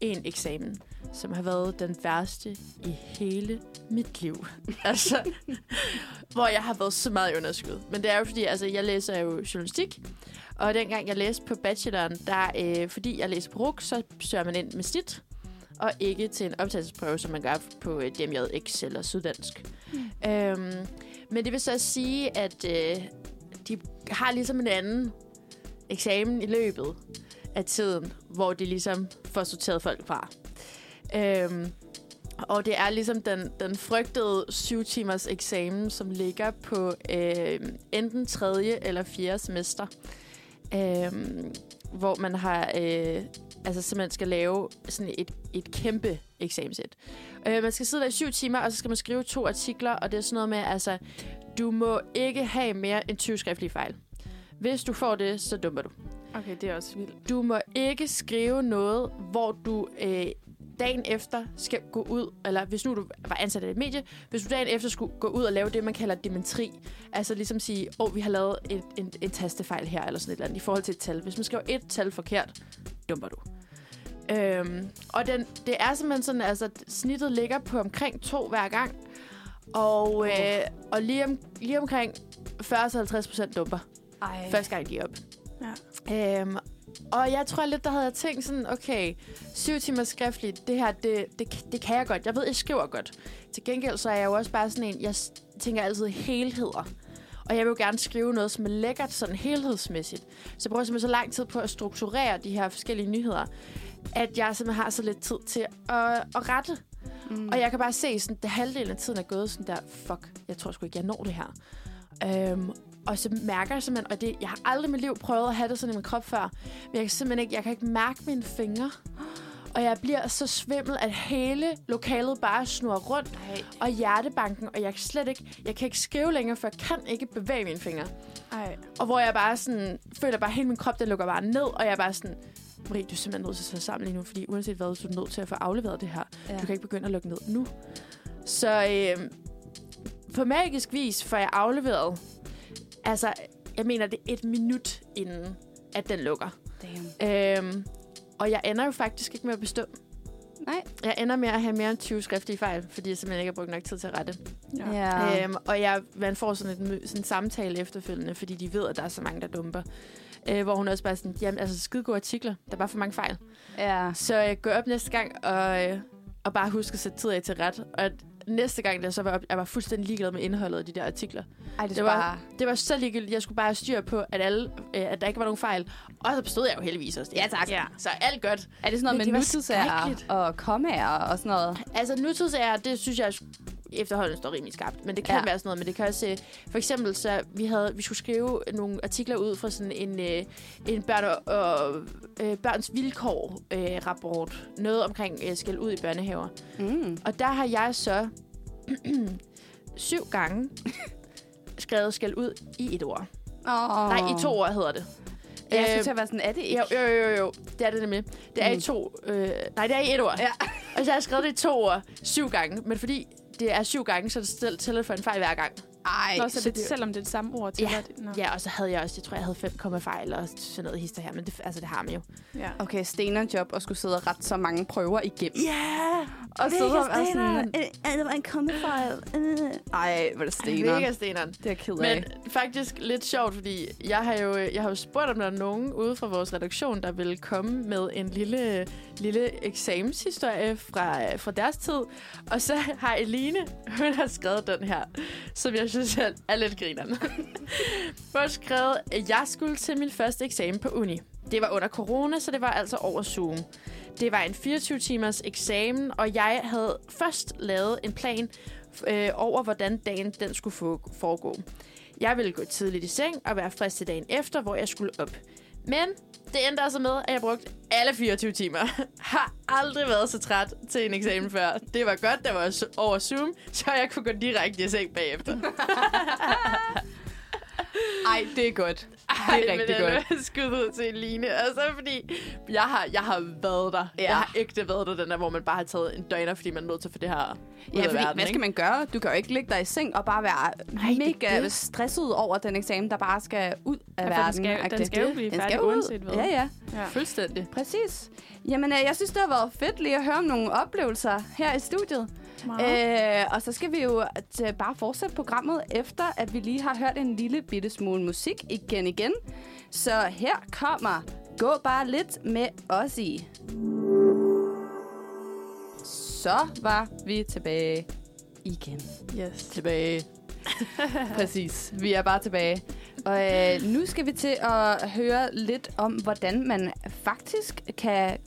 en eksamen, som har været den værste i hele mit liv. altså, hvor jeg har været så meget i underskud. Men det er jo fordi, altså, jeg læser jo journalistik. Og dengang jeg læste på bacheloren, der, øh, fordi jeg læser på RUK, så søger man ind med snit. Og ikke til en optagelsesprøve, som man gør på øh, DMJX eller Syddansk. Mm. Øhm, men det vil så sige, at øh, de har ligesom en anden eksamen i løbet af tiden, hvor de ligesom får sorteret folk fra. Øhm, og det er ligesom den, den frygtede syv timers eksamen, som ligger på øh, enten tredje eller fjerde semester. Øhm, hvor man har øh, altså simpelthen skal lave sådan et, et kæmpe eksamenssæt. Øh, man skal sidde der i syv timer, og så skal man skrive to artikler, og det er sådan noget med, altså, du må ikke have mere end 20 skriftlige fejl. Hvis du får det, så dumper du. Okay, det er også vildt. Du må ikke skrive noget, hvor du øh, dagen efter skal gå ud, eller hvis nu du var ansat i et medie, hvis du dagen efter skulle gå ud og lave det, man kalder dementri, altså ligesom sige, åh, oh, vi har lavet et, en, en tastefejl her, eller sådan et eller andet, i forhold til et tal. Hvis man skriver et tal forkert, dumper du. Øhm, og den, det er simpelthen sådan, altså snittet ligger på omkring to hver gang, og, øh, og lige, om, lige omkring 40-50 procent dumper, Ej. første gang de er op. Ja. Øhm, og jeg tror lidt, der havde jeg tænkt sådan, okay, syv timer skriftligt, det her, det, det, det kan jeg godt. Jeg ved, jeg skriver godt. Til gengæld så er jeg jo også bare sådan en, jeg tænker altid helheder. Og jeg vil jo gerne skrive noget, som er lækkert sådan helhedsmæssigt. Så jeg bruger simpelthen så lang tid på at strukturere de her forskellige nyheder, at jeg simpelthen har så lidt tid til at, at rette. Mm. Og jeg kan bare se, sådan, at halvdelen af tiden er gået sådan der, fuck, jeg tror sgu ikke, jeg når det her. Øhm, og så mærker jeg simpelthen, og det, jeg har aldrig i mit liv prøvet at have det sådan i min krop før, men jeg kan simpelthen ikke, jeg kan ikke mærke mine fingre. Og jeg bliver så svimmel, at hele lokalet bare snurrer rundt, Ej. og hjertebanken, og jeg kan slet ikke, jeg kan ikke skrive længere, for jeg kan ikke bevæge mine fingre. Ej. Og hvor jeg bare sådan, føler bare, at hele min krop, den lukker bare ned, og jeg er bare sådan, Marie, du er simpelthen nødt til at sætte sammen lige nu, fordi uanset hvad, så er du nødt til at få afleveret det her. Ja. Du kan ikke begynde at lukke ned nu. Så øh, på magisk vis får jeg afleveret, altså, jeg mener, det er et minut inden, at den lukker. Damn. Øhm, og jeg ender jo faktisk ikke med at bestå. Nej. Jeg ender med at have mere end 20 skriftlige fejl, fordi jeg simpelthen ikke har brugt nok tid til at rette. Ja. Ja. Øhm, og jeg, man får sådan, et, mø- sådan en samtale efterfølgende, fordi de ved, at der er så mange, der dumper. Øh, hvor hun også bare sådan, jamen altså skide gode artikler, der er bare for mange fejl. ja. Så jeg går op næste gang, og, øh, og bare husker at sætte tid af til ret. Og at næste gang, der så var jeg var fuldstændig ligeglad med indholdet af de der artikler. Ej, det, Det var- var... Det var så ligegyldigt. Jeg skulle bare have styr på, at, alle, øh, at der ikke var nogen fejl. Og så bestod jeg jo heldigvis også det. Ja, tak. Ja. Så alt godt. Er det sådan noget Men med skrækkeligt. og kommaer og sådan noget? Altså, nutidsager, det synes jeg efterhånden står rimelig skarpt. Men det kan Ja. være sådan noget. Men det kan også... øh, For eksempel, så vi, havde, vi skulle skrive nogle artikler ud fra sådan en, øh, en børn og, øh, børns vilkår-rapport. noget omkring øh, skal ud i børnehaver. Mm. Og der har jeg så syv gange skrevet skal ud i et ord. Oh. Nej, i to ord hedder det. Jeg Øh, skulle til at være sådan, er det ikke? Jo, jo, jo, jo. Det er det nemlig. Det er Mm. i to... Øh, nej, det er i et ord. Ja. Og så har jeg skrevet det i to ord syv gange. Men fordi det er syv gange, så er det tæller for en fejl hver gang. Ej, Nå, så så det, det- selvom det er det samme ord til Ja, det. Nå. Ja, og så havde jeg også, jeg tror, jeg havde fem komma fejl og sådan noget hister her, men det, altså, det har man jo. ja. Okay, steneren job at skulle sidde og rette så mange prøver igennem. Ja! Og Mega sidde og sådan, øh, øh, det var en kommefejl. Øh. Ej, hvor er det steneren. Mega steneren. Det er ked af. Men faktisk lidt sjovt, fordi jeg har jo, jeg har jo spurgt, om der er nogen ude fra vores redaktion, der vil komme med en lille, lille eksamenshistorie fra, fra deres tid. Og så har Eline, hun har skrevet den her, som jeg synes jeg er lidt grinerne. Hun skrevet, at jeg skulle til min første eksamen på uni. Det var under corona, så det var altså over Zoom. Det var en 24-timers eksamen, og jeg havde først lavet en plan øh, over, hvordan dagen den skulle få, foregå. Jeg ville gå tidligt i seng og være frisk til dagen efter, hvor jeg skulle op. Men det endte altså med, at jeg brugte alle 24 timer. Har aldrig været så træt til en eksamen før. Det var godt, der var over Zoom, så jeg kunne gå direkte i seng bagefter. Ej, det er godt. Ej, Det er rigtig men godt. Skud ud til Eline. Altså, fordi jeg har, jeg har været der. Ja. Jeg har ægte været der, den der, hvor man bare har taget en døgner, fordi man er nødt til få det her Ja, fordi verden, hvad skal man gøre? Du kan jo ikke ligge der i seng og bare være Nej, mega det. stresset over den eksamen, der bare skal ud af Ja, for den verden. skal den skal jo blive Den færdig skal ud. uanset hvad. Ja, ja. Ja. Fuldstændig. Præcis. Jamen, øh, jeg synes, det har været fedt lige at høre om nogle oplevelser her i studiet. Meget. Øh, og så skal vi jo t- bare fortsætte programmet, efter at vi lige har hørt en lille bitte smule musik igen igen. Så her kommer Gå bare lidt med os i. Så var vi tilbage igen. Yes. Tilbage. Præcis. Vi er bare tilbage. Og øh, nu skal vi til at høre lidt om, hvordan man faktisk kan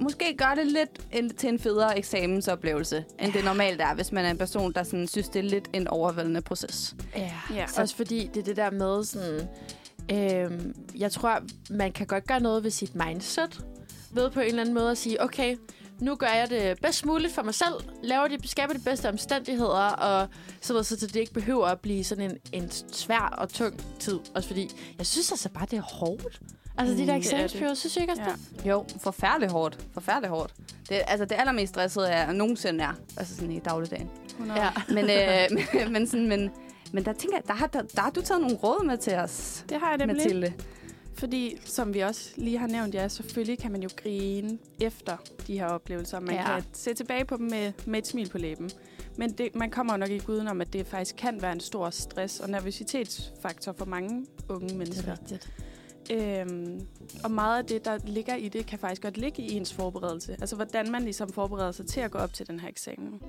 måske gøre det lidt en, til en federe eksamensoplevelse, end det normalt er, hvis man er en person, der sådan, synes, det er lidt en overvældende proces. Ja. Ja. Så også fordi det er det der med sådan... Øhm, jeg tror, man kan godt gøre noget ved sit mindset. Ved på en eller anden måde at sige, okay, nu gør jeg det bedst muligt for mig selv. Laver de, skaber de bedste omstændigheder, og så, videre, så det ikke behøver at blive sådan en, en svær og tung tid. Også fordi, jeg synes altså bare, det er hårdt. Altså, de Mm, der det er eksamensperioder, synes jeg ikke også, Ja. det? Jo, forfærdeligt hårdt. Forfærdeligt hårdt. Det, altså, det allermest stressede, jeg nogensinde er. Altså sådan i dagligdagen. 100. Ja. Men, øh, men, men, sådan, men, men der tænker jeg, der har, der, der har du taget nogle råd med til os, Det har jeg nemlig. Mathilde. Fordi, som vi også lige har nævnt, ja, selvfølgelig kan man jo grine efter de her oplevelser. Man Ja. kan se tilbage på dem med, med et smil på læben. Men det, man kommer jo nok ikke udenom, at det faktisk kan være en stor stress- og nervøsitetsfaktor for mange unge mennesker. rigtigt. Øhm, og meget af det, der ligger i det, kan faktisk godt ligge i ens forberedelse. Altså, hvordan man ligesom forbereder sig til at gå op til den her eksamen.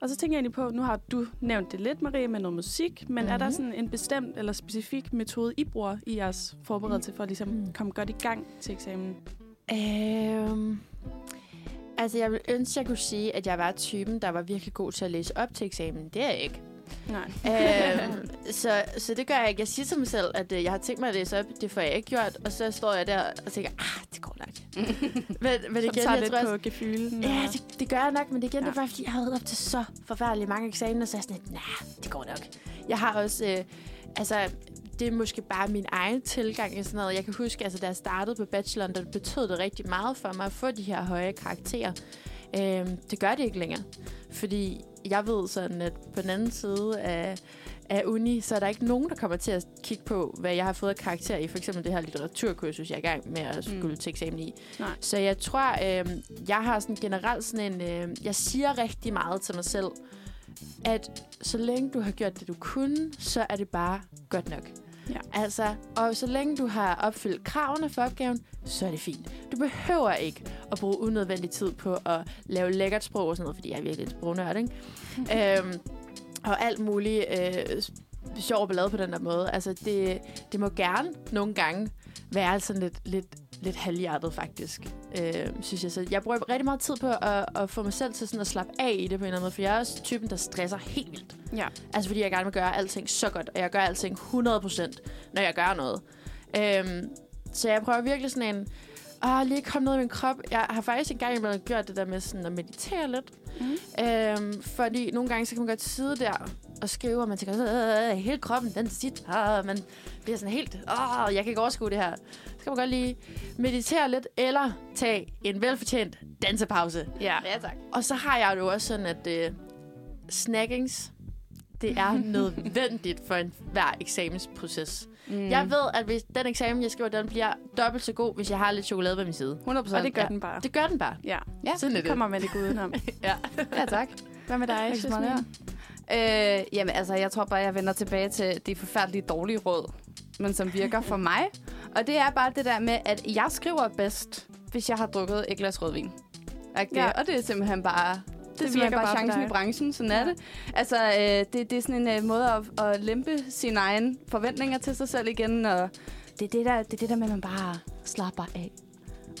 Og så tænker jeg egentlig på, nu har du nævnt det lidt, Marie, med noget musik, men mm-hmm. er der Mhm. sådan en bestemt eller specifik metode, I bruger i jeres forberedelse for at ligesom Mm. komme godt i gang til eksamen? Øhm, altså, jeg vil ønske, jeg kunne sige, at jeg var typen, der var virkelig god til at læse op til eksamen. Det er jeg ikke. Nej. øhm, så, så det gør jeg ikke. Jeg siger til mig selv, at øh, jeg har tænkt mig at læse op. Det får jeg ikke gjort. Og så står jeg der og tænker, ah, det går nok. men, men igen, tager jeg lidt tror på gefylen. Ja, og- det, det gør jeg nok, men det igen, ja. Det er bare, fordi jeg har været op til så forfærdeligt mange eksamener, så jeg er sådan lidt, nah, det går nok. Jeg har også, øh, altså, det er måske bare min egen tilgang i sådan noget. Jeg kan huske, altså, da jeg startede på bacheloren, der betød det rigtig meget for mig at få de her høje karakterer. Øhm, det gør det ikke længere, fordi jeg ved sådan, at på den anden side af, af uni, så er der ikke nogen, der kommer til at kigge på, hvad jeg har fået karakter i, for eksempel det her litteraturkursus, jeg er i gang med at skulle mm. til eksamen i. Nej. Så jeg tror, øh, jeg har sådan generelt sådan en... Øh, jeg siger rigtig meget til mig selv, at så længe du har gjort det, du kunne, så er det bare godt nok. Ja. Altså, og så længe du har opfyldt kravene for opgaven, så er det fint. Du behøver ikke at bruge unødvendig tid på at lave lækkert sprog og sådan noget, fordi jeg er virkelig et sprognørd, ikke? øhm, og alt muligt øh, sjov ballade på den der måde. Altså, det, det må gerne nogle gange være sådan lidt, lidt, lidt halvhjertet, faktisk, øh, synes jeg. Så jeg bruger rigtig meget tid på at, at få mig selv til sådan at slappe af i det på en eller anden måde, for jeg er også typen, der stresser helt vildt. Ja. Altså, fordi jeg gerne vil gøre alting så godt, og jeg gør alting 100%, når jeg gør noget. Øhm, så jeg prøver virkelig sådan en, åh, lige komme ned i min krop. Jeg har faktisk engang imellem gjort det der med sådan at meditere lidt. Mm. Øhm, fordi nogle gange, så kan man godt sidde der og skrive, og man tænker, øh, hele kroppen, den sitter, og man bliver sådan helt, åh, jeg kan ikke overskue det her. Så kan man godt lige meditere lidt, eller tage en velfortjent dansepause. Ja. Ja, tak. Og så har jeg det jo også sådan, at øh, snackings, det er nødvendigt for en hver eksamensproces. Mm. Jeg ved, at hvis den eksamen, jeg skriver, den bliver dobbelt så god, hvis jeg har lidt chokolade ved min side. 100 Og det gør Ja. den bare. Det gør den bare. Ja, Ja, Sådan det det. kommer man ikke udenom. Ja. ja, tak. Hvad med dig, Jasmin? Øh, jamen, altså, jeg tror bare, jeg vender tilbage til de forfærdelige dårlige råd, men som virker for mig. Og det er bare det der med, at jeg skriver bedst, hvis jeg har drukket et glas rødvin. Ikke? Ja. Ja. Og det er simpelthen bare... Det, det virker bare chancen i branchen, sådan ja. Er det. Altså, øh, det, det er sådan en øh, måde at, at lempe sine egne forventninger til sig selv igen, og det er det der, det er det der med, at man bare slapper af.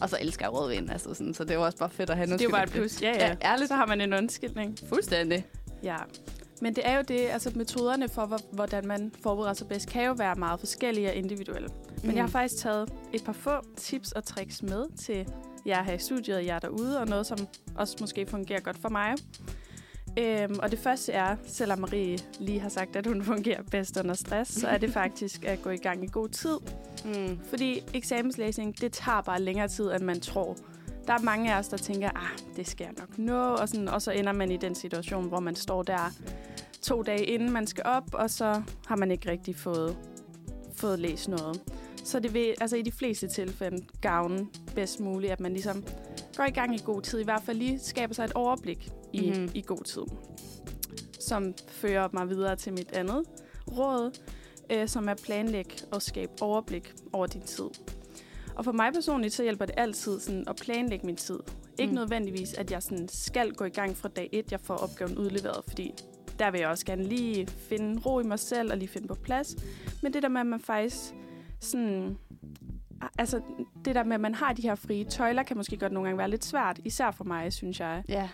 Og så elsker jeg rødvin, altså sådan, så det er jo også bare fedt at have noget Det er jo bare et plus. Ja, ja. Ja, ærligt. Så har man en undskyldning. Fuldstændig. Ja. Men det er jo det, altså metoderne for, hvor- hvordan man forbereder sig bedst, kan jo være meget forskellige og individuelle. Men Mm. jeg har faktisk taget et par få tips og tricks med til jer her i studiet og jer derude, og noget, som også måske fungerer godt for mig. Øhm, og det første er, selvom Marie lige har sagt, at hun fungerer bedst under stress, så er det faktisk at gå i gang i god tid. Mm. Fordi eksamenslæsning, det tager bare længere tid, end man tror. Der er mange af os, der tænker, ah, det skal jeg nok nå, og, sådan, og så ender man i den situation, hvor man står der to dage inden man skal op, og så har man ikke rigtig fået, fået læst noget. Så det vil altså i de fleste tilfælde gavne bedst muligt, at man ligesom går i gang i god tid, i hvert fald lige skaber sig et overblik i, mm-hmm. i god tid. Som fører mig videre til mit andet råd, øh, som er planlæg og skabe overblik over din tid. Og for mig personligt, så hjælper det altid sådan at planlægge min tid. Ikke Mm. mm. nødvendigvis, at jeg sådan skal gå i gang fra dag 1, jeg får opgaven udleveret, fordi der vil jeg også gerne lige finde ro i mig selv og lige finde på plads. Men det der med, at man faktisk sådan... Altså, det der med, at man har de her frie tøjler, kan måske godt nogle gange være lidt svært, især for mig, synes jeg. Ja.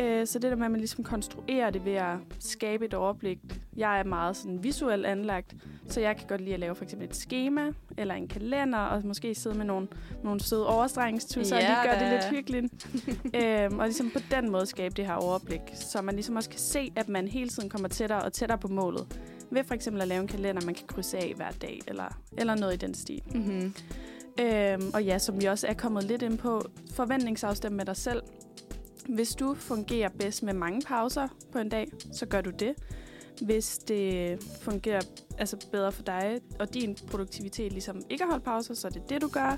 Øh, så det der med, at man ligesom konstruerer det ved at skabe et overblik. Jeg er meget sådan visuelt anlagt, så jeg kan godt lide at lave for eksempel et schema eller en kalender, og måske sidde med nogle, nogle søde overstregningstusser og Ja, lige gøre det lidt hyggeligt. øhm, og ligesom på den måde skabe det her overblik, så man ligesom også kan se, at man hele tiden kommer tættere og tættere på målet. Ved for eksempel at lave en kalender, man kan krydse af hver dag, eller, eller noget i den stil. Mm-hmm. Øhm, og ja, som vi også er kommet lidt ind på, forventningsafstemme med dig selv. Hvis du fungerer bedst med mange pauser på en dag, så gør du det. Hvis det fungerer altså bedre for dig og din produktivitet ligesom ikke at holde pauser, så er det det, du gør.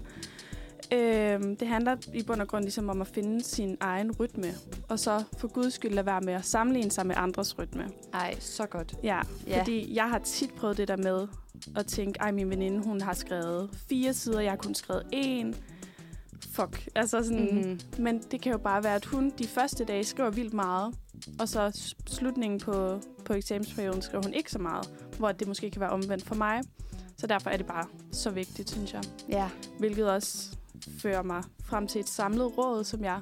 Øhm, det handler i bund og grund ligesom om at finde sin egen rytme, og så for guds skyld lade være med at sammenligne sig med andres rytme. Ej, så godt. Ja, Ja. fordi jeg har tit prøvet det der med at tænke, ej, min veninde, hun har skrevet fire sider, jeg har kun skrevet en. Fuck. Altså sådan, Mhm. mm-hmm. Men det kan jo bare være, at hun de første dage skriver vildt meget, og så slutningen på, på eksamensperioden skriver hun ikke så meget, hvor det måske kan være omvendt for mig. Så derfor er det bare så vigtigt, synes jeg. Ja. Hvilket også fører mig frem til et samlet råd, som jeg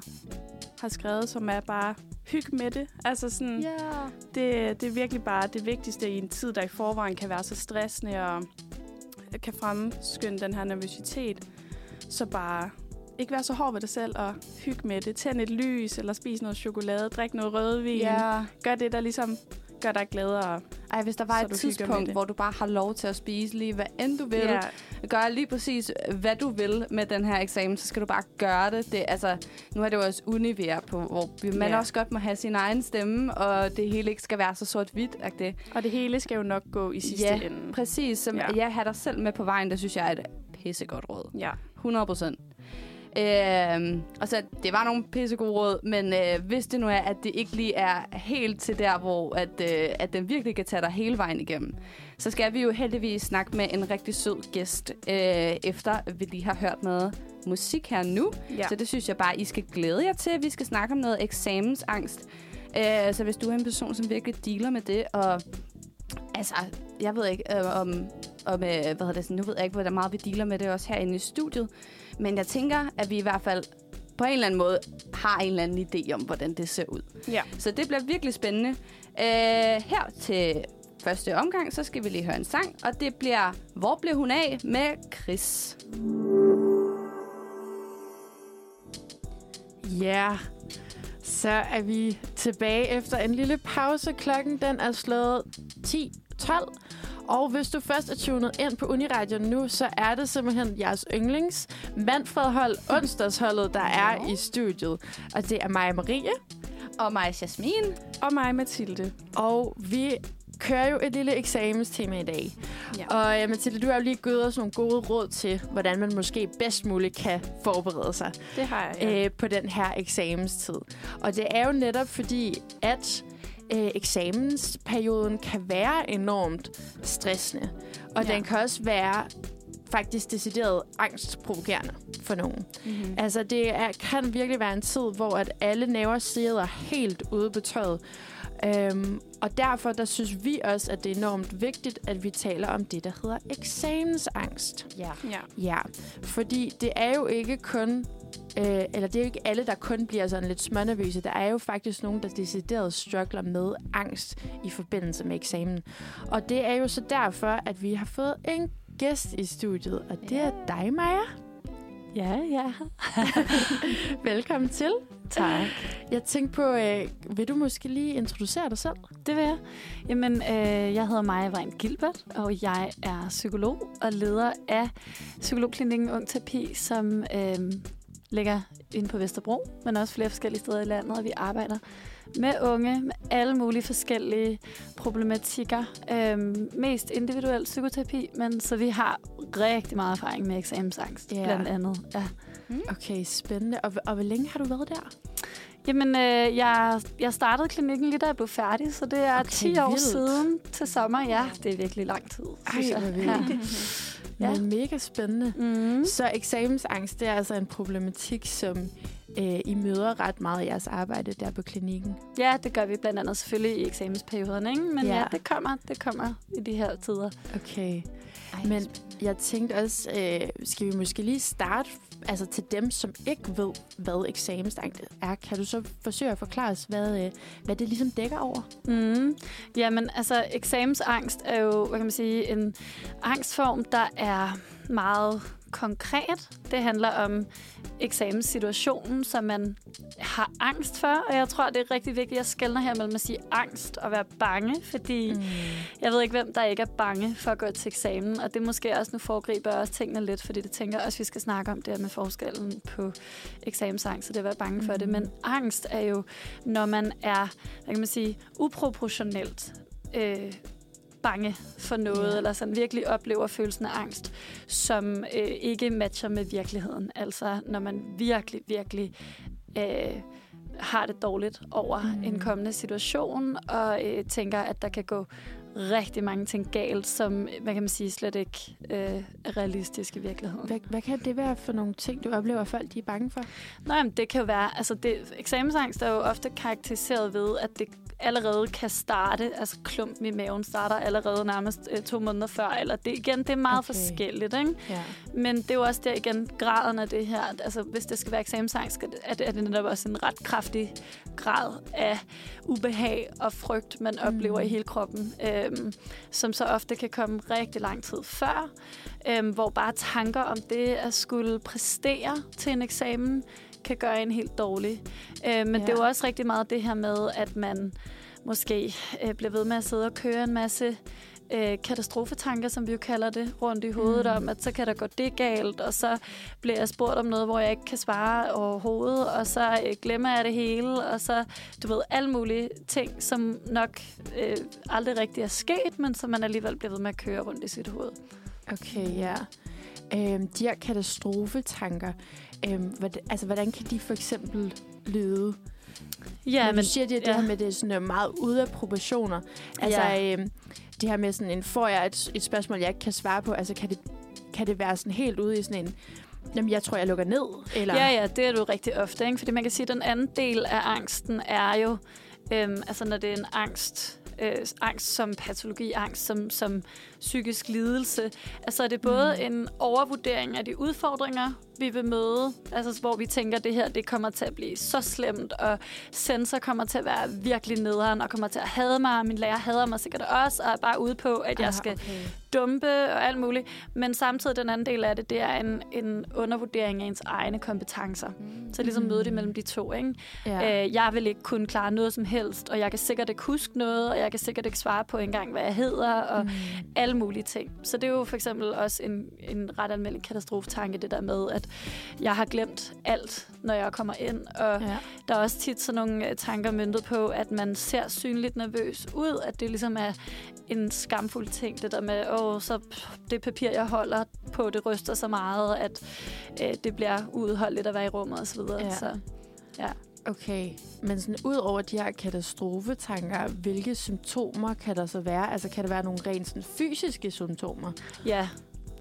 har skrevet, som er bare hyg med det. Altså sådan, Ja. det, det er virkelig bare det vigtigste i en tid, der i forvejen kan være så stressende og kan fremskynde den her nervøsitet. Så bare ikke være så hård ved dig selv og hygge med det. Tænd et lys, eller spis noget chokolade, drik noget rødvin. Ja. Gør det, der ligesom gør dig gladere. Ej, hvis der var et tidspunkt, hvor du bare har lov til at spise lige hvad end du vil, Ja, gør lige præcis, hvad du vil med den her eksamen, så skal du bare gøre det. det altså, nu er det jo også univær på, hvor man Ja. også godt må have sin egen stemme, og det hele ikke skal være så sort-hvidt. Det. og det hele skal jo nok gå i sidste Ja, ende. Præcis, som ja. Ja. jeg har dig selv med på vejen, det synes jeg er et pissegodt råd. Ja. 100 procent. Øhm, og så, det var nogle pissegode råd, men øh, hvis det nu er, at det ikke lige er helt til der, hvor at, øh, at den virkelig kan tage dig hele vejen igennem, så skal vi jo heldigvis snakke med en rigtig sød gæst, øh, efter vi lige har hørt noget musik her nu. ja. Så det synes jeg bare, I skal glæde jer til. Vi skal snakke om noget eksamensangst. Øh, så hvis du er en person, som virkelig dealer med det, og altså, jeg ved ikke øh, om, om øh, hvad hedder det, sådan, nu ved jeg ikke, hvor meget vi dealer med det også herinde i studiet, men jeg tænker, at vi i hvert fald på en eller anden måde har en eller anden idé om, hvordan det ser ud. ja. Så det bliver virkelig spændende. Øh, her til første omgang, så skal vi lige høre en sang, og det bliver Hvor blev hun af med Chris. Ja, så er vi tilbage efter en lille pause. Klokken den er slået 10.12. Og hvis du først er tunet ind på Uniradio nu, så er det simpelthen jeres yndlings Manfred-hold, onsdagsholdet, der er i studiet. Og det er mig Marie. Og mig, Jasmin. Og mig, Mathilde. Og vi kører jo et lille eksamenstema i dag. Ja. Og uh, Mathilde, du har jo lige givet os nogle gode råd til, hvordan man måske bedst muligt kan forberede sig Det har jeg, ja. ja. øh, på den her eksamenstid. Og det er jo netop fordi, at øh, eksamensperioden kan være enormt stressende. Og Ja. den kan også være faktisk decideret angstprovokerende for nogen. Mm-hmm. Altså, det er, kan virkelig være en tid, hvor at alle næver sidder helt ude på tøjet. Øhm, og derfor der synes vi også, at det er enormt vigtigt, at vi taler om det, der hedder eksamensangst. Ja. Ja. Ja, fordi det er jo ikke kun... Øh, eller det er jo ikke alle, der kun bliver sådan lidt smånervøse. Der er jo faktisk nogen, der decideret struggler med angst i forbindelse med eksamen. Og det er jo så derfor, at vi har fået en gæst i studiet, og det er dig, Maja. Ja, ja. Velkommen til. Tak. Jeg tænkte på, øh, vil du måske lige introducere dig selv? Det vil jeg. Jamen, øh, jeg hedder Maja Vejen Gilbert, og jeg er psykolog og leder af Psykologklinikken Ung Terapi, som øh, ligger inde på Vesterbro, men også flere forskellige steder i landet, og vi arbejder med unge med alle mulige forskellige problematikker. Øhm, mest individuel psykoterapi, men så vi har rigtig meget erfaring med eksamensangst, yeah. blandt andet. Ja. Okay, spændende. Og, og hvor længe har du været der? Jamen, øh, jeg, jeg startede klinikken lige da jeg blev færdig, så det er Okay, okay, 10 år vildt. siden til sommer. Ja, det er virkelig lang tid, synes Ej, jeg. Ja. Ja. Men mega spændende. Mm. Så eksamensangst, det er altså en problematik, som øh, I møder ret meget i jeres arbejde der på klinikken. ja, det gør vi blandt andet selvfølgelig i eksamensperioderne, ikke? Men Ja. ja. ja, det kommer, det kommer i de her tider. Okay. Ej, Men jeg tænkte også, øh, skal vi måske lige starte altså til dem, som ikke ved, hvad eksamensangst er. Kan du så forsøge at forklare os, hvad, øh, hvad det ligesom dækker over? Mm. Jamen, altså, eksamensangst er jo, hvad kan man sige, en angstform, der er meget konkret. Det handler om eksamenssituationen, som man har angst for. Og jeg tror, det er rigtig vigtigt at skelne her mellem at sige angst og være bange, fordi mm. jeg ved ikke, hvem der ikke er bange for at gå til eksamen. Og det måske også nu foregriber også tingene lidt, fordi det tænker jeg også, vi skal snakke om det her med forskellen på eksamensangst og det at være bange for det. Mm. Men angst er jo, når man er, hvad kan man sige, uproportionelt øh, bange for noget, Ja. eller sådan virkelig oplever følelsen af angst, som øh, ikke matcher med virkeligheden. Altså når man virkelig, virkelig øh, har det dårligt over Mm. en kommende situation, og øh, tænker, at der kan gå rigtig mange ting galt, som, hvad kan man sige, slet ikke øh, er realistisk i virkeligheden. Hvad, hvad kan det være for nogle ting, du oplever, folk de er bange for? Nå, jamen, det kan jo være, altså det, eksamensangst er jo ofte karakteriseret ved, at det allerede kan starte, altså klumpen i maven starter allerede nærmest øh, to måneder før, eller det igen, det er meget Okay. forskelligt, ikke? Ja. Men det er jo også der igen, graden af det her, altså hvis det skal være eksamensangst, skal det- er det, er det netop også en ret kraftig grad af ubehag og frygt, man oplever Mm. i hele kroppen, øhm, som så ofte kan komme rigtig lang tid før, øhm, hvor bare tanker om det at skulle præstere til en eksamen, kan gøre en helt dårlig. Øh, men Ja. det er jo også rigtig meget det her med, at man måske øh, bliver ved med at sidde og køre en masse øh, katastrofetanker, som vi jo kalder det, rundt i hovedet Mm. om, at så kan der gå det galt, og så bliver jeg spurgt om noget, hvor jeg ikke kan svare overhovedet, og så øh, glemmer jeg det hele, og så, du ved, alle mulige ting, som nok øh, aldrig rigtig er sket, men som man alligevel bliver ved med at køre rundt i sit hoved. Okay, ja. Øhm, de her katastrofetanker, øhm, hvordan, altså, hvordan kan de for eksempel lyde? Ja, Når du siger det, det ja. her med, det er sådan øh, meget ude af proportioner. Altså, Ja. øhm, det her med sådan en, får jeg et, et spørgsmål, jeg ikke kan svare på, altså kan det, kan det være sådan helt ude i sådan en, jamen jeg tror, jeg lukker ned, eller? Ja, ja, det er du rigtig ofte. Ikke? Fordi man kan sige, at den anden del af angsten er jo, øhm, altså når det er en angst, øh, angst som patologi, angst som, som psykisk lidelse, altså er det både Mm. en overvurdering af de udfordringer, vi vil møde, altså hvor vi tænker, at det her det kommer til at blive så slemt, og sensor kommer til at være virkelig nederen, og kommer til at hade mig, og min lærer hader mig sikkert også, og er bare ude på, at jeg Ah, skal okay. dumpe og alt muligt. Men samtidig den anden del af det, det er en, en undervurdering af ens egne kompetencer. Mm. Så ligesom Mm. mødet imellem de to. Ikke? Ja. Øh, jeg vil ikke kunne klare noget som helst, og jeg kan sikkert ikke huske noget, og jeg kan sikkert ikke svare på engang, hvad jeg hedder, og Mm. alle alle mulige ting. Så det er jo for eksempel også en, en ret almindelig katastrofetanke, det der med, at jeg har glemt alt, når jeg kommer ind. Og Ja. der er også tit sådan nogle øh, tanker myndet på, at man ser synligt nervøs ud, at det ligesom er en skamfuld ting, det der med, åh, så det papir, jeg holder på, det ryster så meget, at øh, det bliver uudholdeligt at være i rummet osv. Ja. Så Okay, men sådan ud over de her katastrofetanker, hvilke symptomer kan der så være? Altså kan der være nogle rent sådan fysiske symptomer? ja,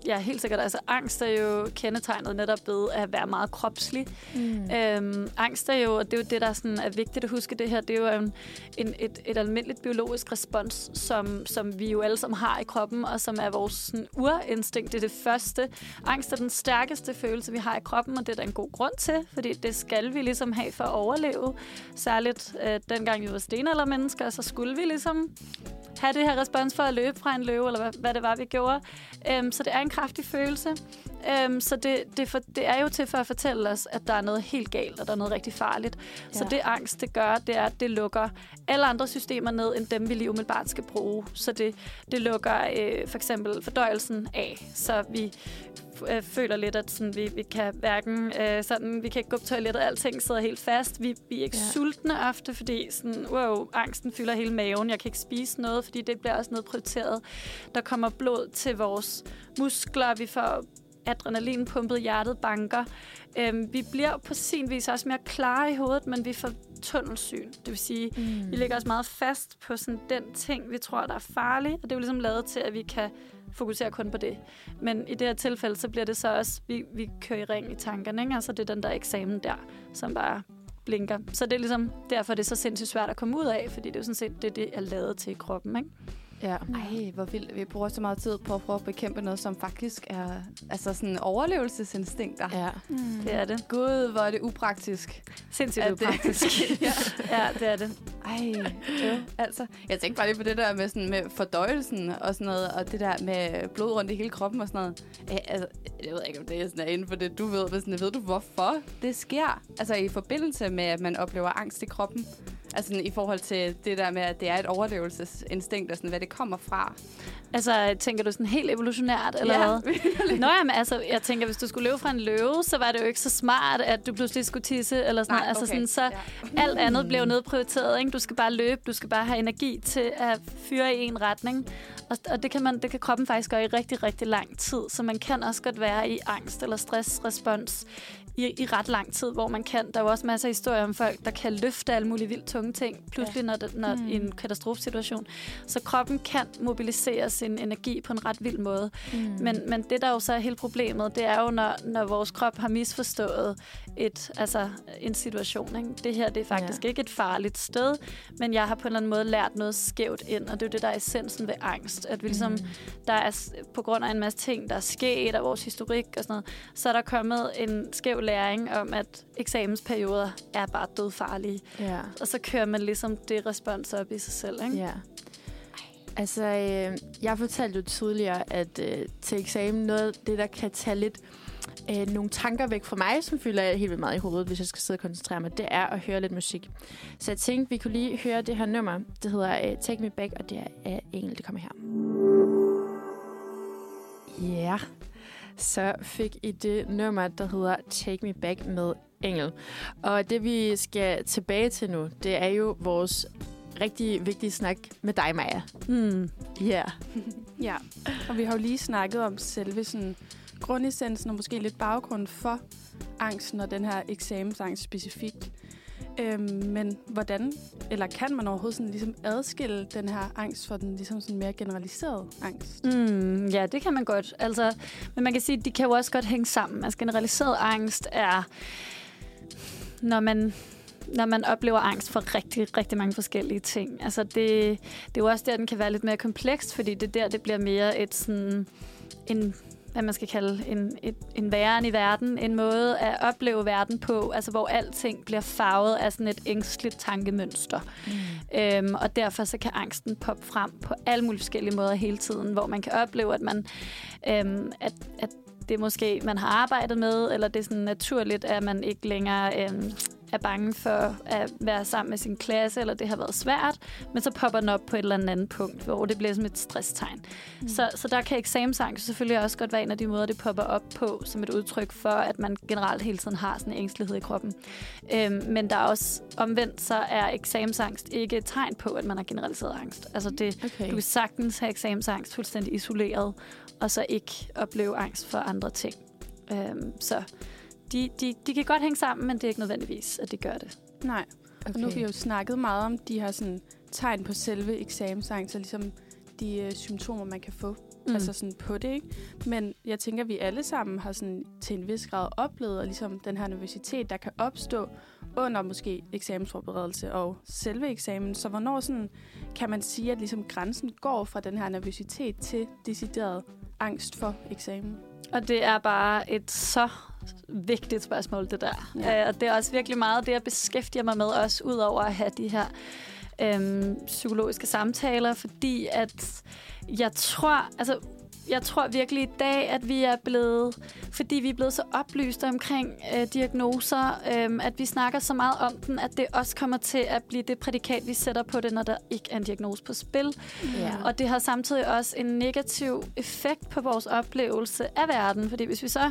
ja, helt sikkert. Altså angst er jo kendetegnet netop ved at være meget kropslig. Mm. Øhm, angst er jo, og det er jo det, der sådan er vigtigt at huske det her, det er jo en, en, et, et almindeligt biologisk respons, som, som vi jo alle sammen har i kroppen, og som er vores sådan, urinstinkt. Det er det første. Angst er den stærkeste følelse, vi har i kroppen, og det er der en god grund til, fordi det skal vi ligesom have for at overleve. Særligt øh, dengang vi var stenaldermennesker, så skulle vi ligesom have det her respons for at løbe fra en løve, eller hvad, hvad det var, vi gjorde. Øhm, så det er en kraftig følelse. Øhm, så det, det, for, det er jo til for at fortælle os, at der er noget helt galt, og der er noget rigtig farligt. Ja. Så det angst, det gør, det er, at det lukker alle andre systemer ned, end dem, vi lige umiddelbart skal bruge. Så det, det lukker øh, for eksempel fordøjelsen af, så vi øh, føler lidt, at sådan, vi, vi kan hverken øh, sådan, vi kan ikke gå på toilettet, alting sidder helt fast. Vi, vi er ikke Ja. sultne ofte, fordi sådan, wow, angsten fylder hele maven. Jeg kan ikke spise noget, fordi det bliver også noget prioriteret. Der kommer blod til vores muskler, vi får adrenalin pumpet, hjertet banker. Øhm, vi bliver på sin vis også mere klare i hovedet, men vi får tunnelsyn. Det vil sige, Mm. vi lægger os meget fast på sådan den ting, vi tror, der er farlig, og det er jo ligesom lavet til, at vi kan fokusere kun på det. Men i det her tilfælde, så bliver det så også, vi, vi kører i ring i tankerne, ikke? Altså det er den der eksamen der, som bare blinker. Så det er ligesom derfor, det er så sindssygt svært at komme ud af, fordi det er jo sådan set det, det er lavet til i kroppen, ikke? Ja. Ej, hvor vildt. Vi bruger så meget tid på at prøve at bekæmpe noget, som faktisk er altså sådan overlevelsesinstinkter. ja. Mm. Det er det. Gud, hvor er det upraktisk. Sindssygt det- upraktisk. ja. ja, det er det. Ej, øh, altså. Jeg tænkte bare lige på det der med, sådan, med fordøjelsen og sådan noget, og det der med blod rundt i hele kroppen og sådan noget. Æ, altså, jeg ved ikke, om det er, sådan, er inden for det, du ved, men sådan, ved du, hvorfor det sker? Altså i forbindelse med, at man oplever angst i kroppen. Altså sådan, i forhold til det der med, at det er et overlevelsesinstinkt, og sådan, hvad det kommer fra. Altså, tænker du sådan helt evolutionært, eller hvad? Nå, jamen, altså, jeg tænker, hvis du skulle løbe fra en løve, så var det jo ikke så smart, at du pludselig skulle tisse, eller sådan Nej, noget. Altså, okay. sådan, så Ja. alt andet blev nedprioriteret, ikke? Du skal bare løbe, du skal bare have energi til at fyre i en retning. Og, og det, kan man, det kan kroppen faktisk gøre i rigtig, rigtig lang tid. Så man kan også godt være i angst eller stressrespons i, i ret lang tid, hvor man kan. Der er jo også masser af historier om folk, der kan løfte alle mulige vildt tunge ting, pludselig når, det, når Mm. i en katastrofesituation. Så kroppen kan mobilisere sin energi på en ret vild måde. Mm. Men, men det, der jo så er hele problemet, det er jo, når, når vores krop har misforstået et, altså, en situation. Ikke? Det her det er faktisk ja. ikke et farligt sted, men jeg har på en eller anden måde lært noget skævt ind, og det er jo det, der er essensen ved angst. At vi ligesom, Mm. der er på grund af en masse ting, der er sket, og vores historik og sådan noget, så er der kommet en skæv læring om, at eksamensperioder er bare dødfarlige. Ja. Og så kører man ligesom det respons op i sig selv. Ikke? Ja. Altså, øh, jeg fortalte jo tidligere, at øh, til eksamen, noget af det, der kan tage lidt øh, nogle tanker væk fra mig, som fylder helt vildt meget i hovedet, hvis jeg skal sidde og koncentrere mig, det er at høre lidt musik. Så jeg tænkte, vi kunne lige høre det her nummer. Det hedder øh, Take Me Back, og det er af Engel, det kommer her. Ja, yeah. Så fik I det nummer, der hedder Take Me Back med Engel. Og det, vi skal tilbage til nu, det er jo vores rigtig vigtige snak med dig, Maja. Ja. Yeah. Ja, og vi har jo lige snakket om selve sådan grundessensen og måske lidt baggrund for angsten og den her eksamensangst specifikt. Øhm, men hvordan, eller kan man overhovedet sådan ligesom adskille den her angst fra den ligesom sådan mere generaliserede angst? Mm, ja, det kan man godt. Altså, men man kan sige, at de kan jo også godt hænge sammen. Altså, generaliseret angst er, når man, når man oplever angst for rigtig, rigtig mange forskellige ting. Altså, det, det er jo også der, den kan være lidt mere komplekst, fordi det er der, det bliver mere et sådan, en hvad man skal kalde en, et, en væren i verden, en måde at opleve verden på, altså hvor alting bliver farvet af sådan et ængstligt tankemønster. Mm. Øhm, og derfor så kan angsten poppe frem på alle mulige forskellige måder hele tiden, hvor man kan opleve, at man øhm, at, at det måske man har arbejdet med, eller det er sådan naturligt, at man ikke længere øhm, er bange for at være sammen med sin klasse, eller det har været svært, men så popper den op på et eller andet punkt, hvor det bliver som et stresstegn. Mm. Så, så der kan eksamensangst selvfølgelig også godt være en af de måder, det popper op på, som et udtryk for, at man generelt hele tiden har sådan en ængstelighed i kroppen. Øhm, men der er også omvendt, så er eksamensangst ikke et tegn på, at man har generaliseret angst. Altså det, Okay. du kan sagtens have eksamensangst fuldstændig isoleret, og så ikke opleve angst for andre ting. Øhm, så de, de, de kan godt hænge sammen, men det er ikke nødvendigvis, at de gør det. Nej, okay. og nu har vi jo snakket meget om de her sådan, tegn på selve eksamensangst, og ligesom de øh, symptomer, man kan få mm. altså sådan på det. Ikke? Men jeg tænker, at vi alle sammen har sådan, til en vis grad oplevet og ligesom den her nervøsitet, der kan opstå under måske eksamensforberedelse og selve eksamen. Så hvornår sådan, kan man sige, at ligesom grænsen går fra den her nervøsitet til decideret angst for eksamen? Og det er bare et så vigtigt spørgsmål, det der. Ja. Ja. og det er også virkelig meget det, jeg beskæftiger mig med, også ud over at have de her øhm, psykologiske samtaler, fordi at jeg tror, altså jeg tror virkelig i dag, at vi er blevet, fordi vi er blevet så oplyste omkring øh, diagnoser, øh, at vi snakker så meget om den, at det også kommer til at blive det prædikat, vi sætter på det, når der ikke er en diagnose på spil. Ja. Og det har samtidig også en negativ effekt på vores oplevelse af verden, fordi hvis vi så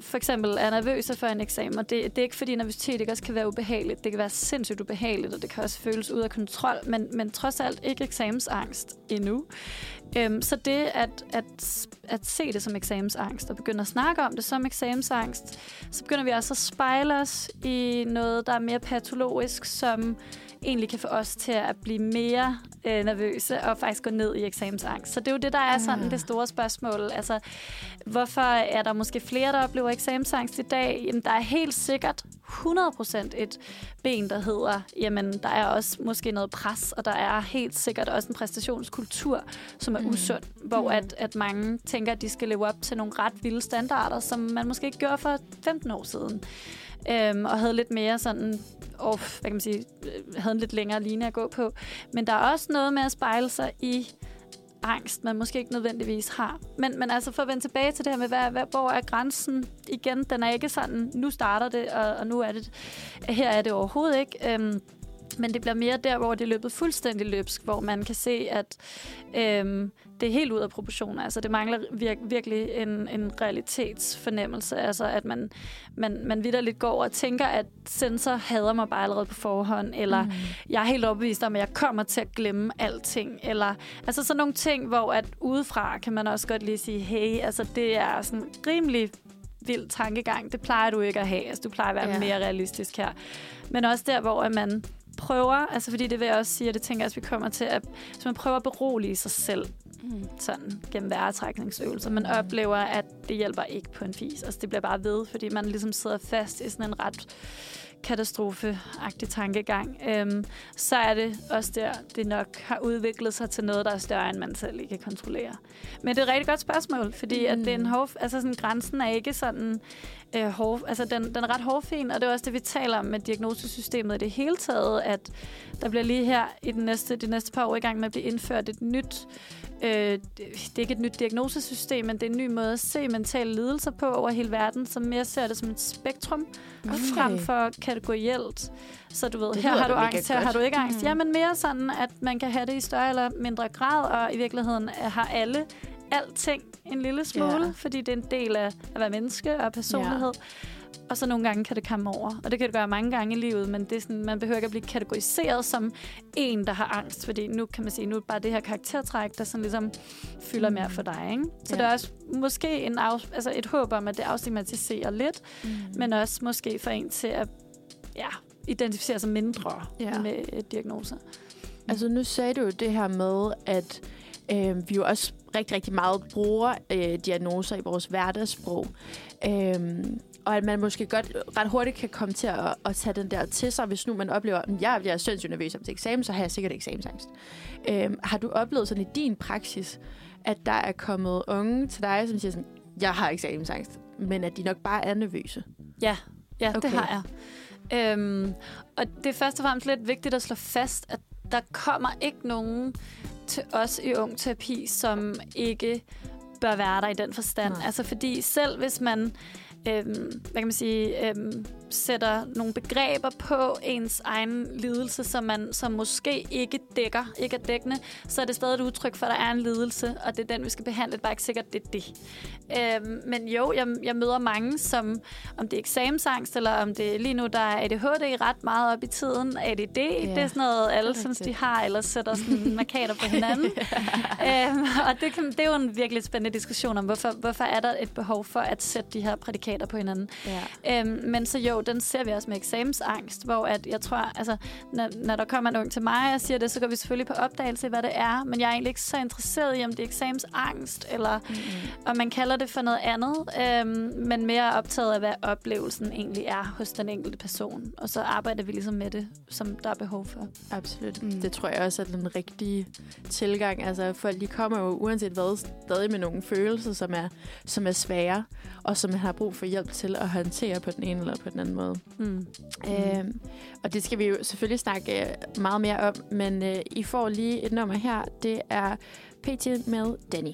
for eksempel er nervøse for en eksamen, og det, det er ikke fordi nervøsitet ikke også kan være ubehageligt. Det kan være sindssygt ubehageligt, og det kan også føles ud af kontrol, men, men trods alt ikke eksamensangst endnu. Øhm, så det at, at, at se det som eksamensangst og begynde at snakke om det som eksamensangst, så begynder vi også at spejle os i noget, der er mere patologisk, som egentlig kan få os til at blive mere øh, nervøse og faktisk gå ned i eksamensangst. Så det er jo det, der er sådan Ah. det store spørgsmål. Altså, hvorfor er der måske flere, der oplever eksamensangst i dag? Jamen, der er helt sikkert 100% et ben, der hedder, jamen, der er også måske noget pres, og der er helt sikkert også en præstationskultur, som er Mm. usund, hvor Mm. at, at mange tænker, at de skal leve op til nogle ret vilde standarder, som man måske ikke gjorde for 15 år siden. Øhm, og havde lidt mere sådan, og hvad kan man sige, øh, havde en lidt længere linje at gå på. Men der er også noget med at spejle sig i angst, man måske ikke nødvendigvis har. Men, men altså for at vende tilbage til det her med, hvad, hvad, hvor er grænsen igen? Den er ikke sådan, nu starter det, og, og nu er det, her er det overhovedet ikke. Øhm, men det bliver mere der, hvor det er løbet fuldstændig løbsk, hvor man kan se, at øhm, det er helt ud af proportioner. Altså det mangler vir- virkelig en, en realitetsfornemmelse. Altså at man, man, man vidderligt går og tænker, at sensor hader mig bare allerede på forhånd, eller Mm. jeg er helt overbevist om, at jeg kommer til at glemme alting. Eller, altså sådan nogle ting, hvor at udefra kan man også godt lige sige, hey, altså det er sådan rimelig vild tankegang. Det plejer du ikke at have. Altså, du plejer at være ja. mere realistisk her. Men også der, hvor at man prøver, altså fordi det vil jeg også sige, og det tænker jeg også, vi kommer til, at hvis man prøver at berolige sig selv Mm. sådan gennem væretrækningsøvelser, man oplever, at det hjælper ikke på en fis. Altså det bliver bare ved, fordi man ligesom sidder fast i sådan en ret katastrofeagtig tankegang, øhm, så er det også der, det nok har udviklet sig til noget, der er større, end man selv ikke kan kontrollere. Men det er et rigtig godt spørgsmål, fordi mm. at det er en hård, altså sådan, grænsen er ikke sådan øh, hård, altså den, den er ret hårfin, og det er også det, vi taler om med diagnosesystemet i det hele taget, at der bliver lige her i den næste, de næste par år i gang med at blive indført et nyt Øh, det er ikke et nyt diagnosesystem, men det er en ny måde at se mentale lidelser på over hele verden, som mere ser det som et spektrum, okay. frem for kategorielt. Så du ved, Det her har du angst, her godt. har du ikke angst. Mhm. Ja, men mere sådan, at man kan have det i større eller mindre grad, og i virkeligheden har alle alting en lille smule, Ja. fordi det er en del af at være menneske og personlighed. Og så nogle gange kan det komme over. Og det kan det gøre mange gange i livet, men det er sådan, man behøver ikke at blive kategoriseret som en, der har angst. Fordi nu kan man sige, nu er bare det her karaktertræk, der sådan ligesom fylder Mm. mere for dig. Ikke? Så Ja. det er også måske en af, altså et håb om, at det afstigmatiserer lidt, Mm. men også måske for en til at ja, identificere sig mindre ja. med diagnoser. Altså, nu sagde du jo det her med, at øh, vi jo også rigtig, rigtig meget bruger øh, diagnoser i vores hverdagssprog. Øh, og at man måske godt ret hurtigt kan komme til at, at tage den der til sig, hvis nu man oplever, at jeg, jeg er sindssygt nervøs om til eksamen, så har jeg sikkert eksamensangst. Øh, har du oplevet sådan i din praksis, at der er kommet unge til dig, som siger sådan, jeg har eksamensangst, men at de nok bare er nervøse? Ja, ja. Okay. det har jeg. Øhm, og det er først og fremmest lidt vigtigt at slå fast, at der kommer ikke nogen til os i ung terapi, som ikke bør være der i den forstand. Nej. Altså fordi selv hvis man øhm, hvad kan man sige, øhm, sætter nogle begreber på ens egen lidelse, som man som måske ikke dækker, ikke er dækkende, så er det stadig et udtryk for, at der er en lidelse, og det er den, vi skal behandle. Det er bare ikke sikkert, det er det. Øhm, men jo, jeg, jeg møder mange, som om det er eksamensangst, eller om det lige nu, der er ADHD ret meget op i tiden. ADD, ja, det er sådan noget, alle synes, de har, eller sætter sådan markader på hinanden. øhm, og det, kan, det er jo en virkelig spændende diskussion om, hvorfor, hvorfor er der et behov for at sætte de her prædikater på hinanden. Ja. Øhm, men så jo, den ser vi også med eksamensangst, hvor at jeg tror, altså, når, når der kommer en ung til mig og siger det, så går vi selvfølgelig på opdagelse i, hvad det er, men jeg er egentlig ikke så interesseret i, om det er eksamensangst, eller Mm-hmm. om man kalder det for noget andet, øhm, men mere optaget af, hvad oplevelsen egentlig er hos den enkelte person. Og så arbejder vi ligesom med det, som der er behov for. Absolut. Mm. Det tror jeg også er den rigtige tilgang. Altså, folk de kommer jo uanset hvad stadig med nogle følelser, som er, som er svære, og som man har brug for hjælp til at håndtere på den ene eller på den anden måde. Mm. Øhm, og det skal vi jo selvfølgelig snakke øh, meget mere om, men øh, I får lige et nummer her. Det er PT med Danny.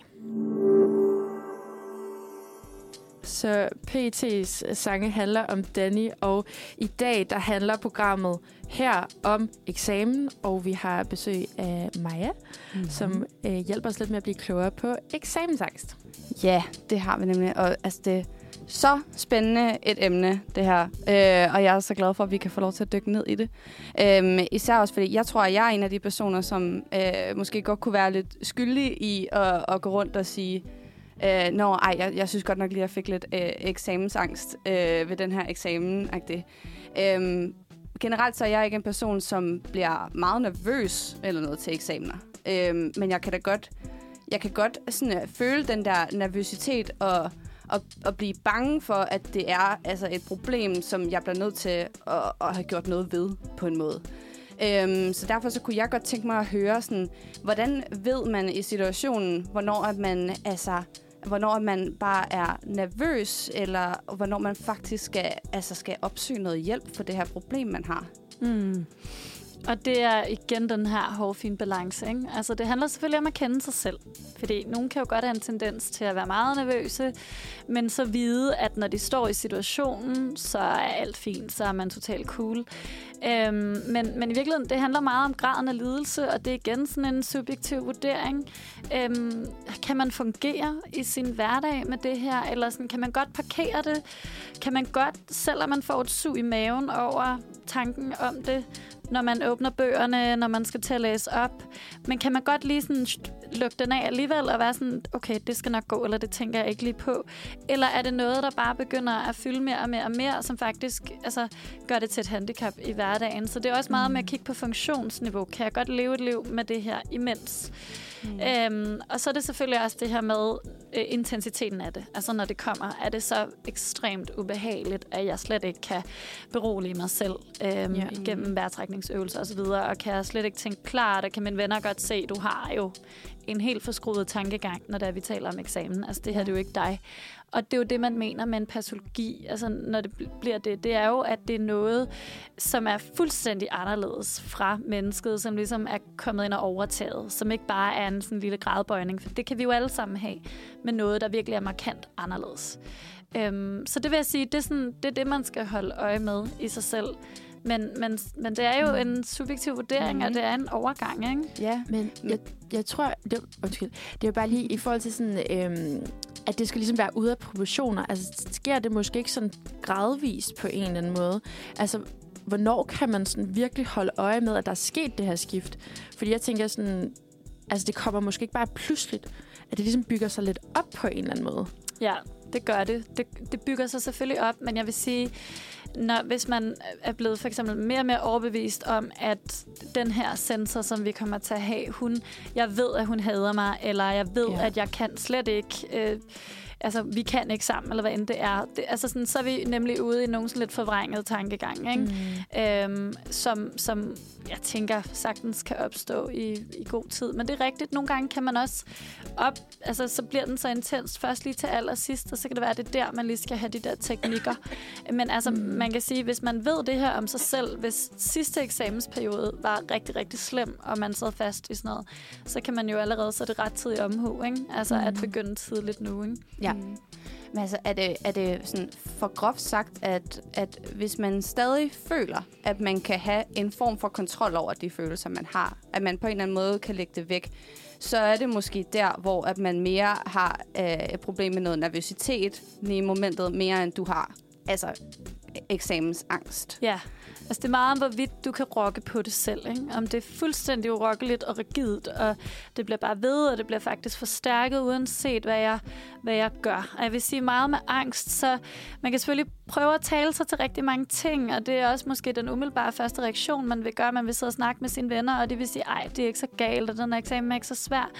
Så PT's sange handler om Danny, og i dag der handler programmet her om eksamen, og vi har besøg af Maja, mm-hmm. som øh, hjælper os lidt med at blive klogere på eksamensangst. Ja, det har vi nemlig. Og altså, det så spændende et emne, det her. Øh, og jeg er så glad for, at vi kan få lov til at dykke ned i det. Øh, især også fordi, jeg tror, at jeg er en af de personer, som øh, måske godt kunne være lidt skyldig i at, at gå rundt og sige, øh, Nå, ej, jeg, jeg synes godt nok lige, at jeg fik lidt øh, eksamensangst øh, ved den her eksamen. Øh, generelt så er jeg ikke en person, som bliver meget nervøs eller noget til eksamener. Øh, men jeg kan da godt, jeg kan godt sådan, øh, føle den der nervøsitet og, og, og blive bange for, at det er altså, et problem, som jeg bliver nødt til at, at have gjort noget ved på en måde. Øhm, så derfor så kunne jeg godt tænke mig at høre, sådan, hvordan ved man i situationen, hvornår at man altså hvornår man bare er nervøs, eller hvornår man faktisk skal, altså skal opsøge noget hjælp for det her problem, man har. Mm. Og det er igen den her hårfine balance. Ikke? Altså, det handler selvfølgelig om at kende sig selv. Fordi nogen kan jo godt have en tendens til at være meget nervøse, men så vide, at når de står i situationen, så er alt fint, så er man totalt cool. Øhm, men, men i virkeligheden, det handler meget om graden af lidelse, og det er igen sådan en subjektiv vurdering. Øhm, kan man fungere i sin hverdag med det her, eller sådan, kan man godt parkere det? Kan man godt, selvom man får et sug i maven over tanken om det, når man åbner bøgerne, når man skal til at læse op. Men kan man godt lige sådan lukke den af alligevel og være sådan, okay, det skal nok gå, eller det tænker jeg ikke lige på. Eller er det noget, der bare begynder at fylde mere og mere og mere, som faktisk altså, gør det til et handicap i hverdagen. Så det er også meget med at kigge på funktionsniveau. Kan jeg godt leve et liv med det her imens? Mm. Øhm, og så er det selvfølgelig også det her med øh, intensiteten af det. Altså når det kommer, er det så ekstremt ubehageligt, at jeg slet ikke kan berolige mig selv øhm, Ja. igennem vejrtrækningsøvelser osv., og kan jeg slet ikke tænke klart, og kan mine venner godt se, du har jo en helt forskruet tankegang, når det er, vi taler om eksamen. Altså det her, det er jo ikke dig. Og det er jo det, man mener med en patologi, altså når det bliver det, det er jo, at det er noget, som er fuldstændig anderledes fra mennesket, som ligesom er kommet ind og overtaget, som ikke bare er en sådan lille gradbøjning, for det kan vi jo alle sammen have, men noget, der virkelig er markant anderledes. Øhm, så det vil jeg sige, det er, sådan, det er det, man skal holde øje med i sig selv. Men, men, men det er jo en subjektiv vurdering, Mhm. og det er en overgang, ikke? Ja. Men jeg, jeg tror, det, undskyld, det er jo bare lige i forhold til sådan, øhm, at det skal ligesom være ude af proportioner. Altså, sker det måske ikke sådan gradvist på en eller anden måde? Altså, hvornår kan man sådan virkelig holde øje med, at der er sket det her skift? Fordi jeg tænker sådan, altså det kommer måske ikke bare pludseligt, at det ligesom bygger sig lidt op på en eller anden måde. Ja, det gør det. det. Det bygger sig selvfølgelig op, men jeg vil sige, når, hvis man er blevet for eksempel mere og mere overbevist om, at den her sensor, som vi kommer til at have, hun, jeg ved, at hun hader mig, eller jeg ved, Ja. at jeg kan slet ikke... Øh, altså, vi kan ikke sammen, eller hvad end det er. Det, altså sådan, så er vi nemlig ude i nogle sådan lidt forvrænget tankegang, ikke? Mm. Øhm, som, som jeg tænker sagtens kan opstå i, i god tid. Men det er rigtigt, nogle gange kan man også op, altså så bliver den så intens først lige til allersidst, og så kan det være, at det er der, man lige skal have de der teknikker. Men altså, mm. man kan sige, hvis man ved det her om sig selv, hvis sidste eksamensperiode var rigtig, rigtig slem, og man sad fast i sådan noget, så kan man jo allerede så det ret tidligt omhu, ikke? Altså mm. at begynde tidligt nu, ikke? Ja. Mm. Men altså, er det, er det sådan for groft sagt, at, at hvis man stadig føler, at man kan have en form for kontrol over de følelser, man har, at man på en eller anden måde kan lægge det væk, så er det måske der, hvor at man mere har øh, et problem med noget nervøsitet i momentet, mere end du har altså eksamensangst. Ja, altså det er meget om, hvorvidt du kan rokke på det selv. Ikke? Om det er fuldstændig urokkeligt og rigidt, og det bliver bare ved, og det bliver faktisk forstærket, uanset hvad jeg, hvad jeg gør. Og jeg vil sige meget med angst, så man kan selvfølgelig prøve at tale sig til rigtig mange ting, og det er også måske den umiddelbare første reaktion, man vil gøre. Man vil sidde og snakke med sine venner, og det vil sige, ej, det er ikke så galt, og den her eksamen er ikke så svær.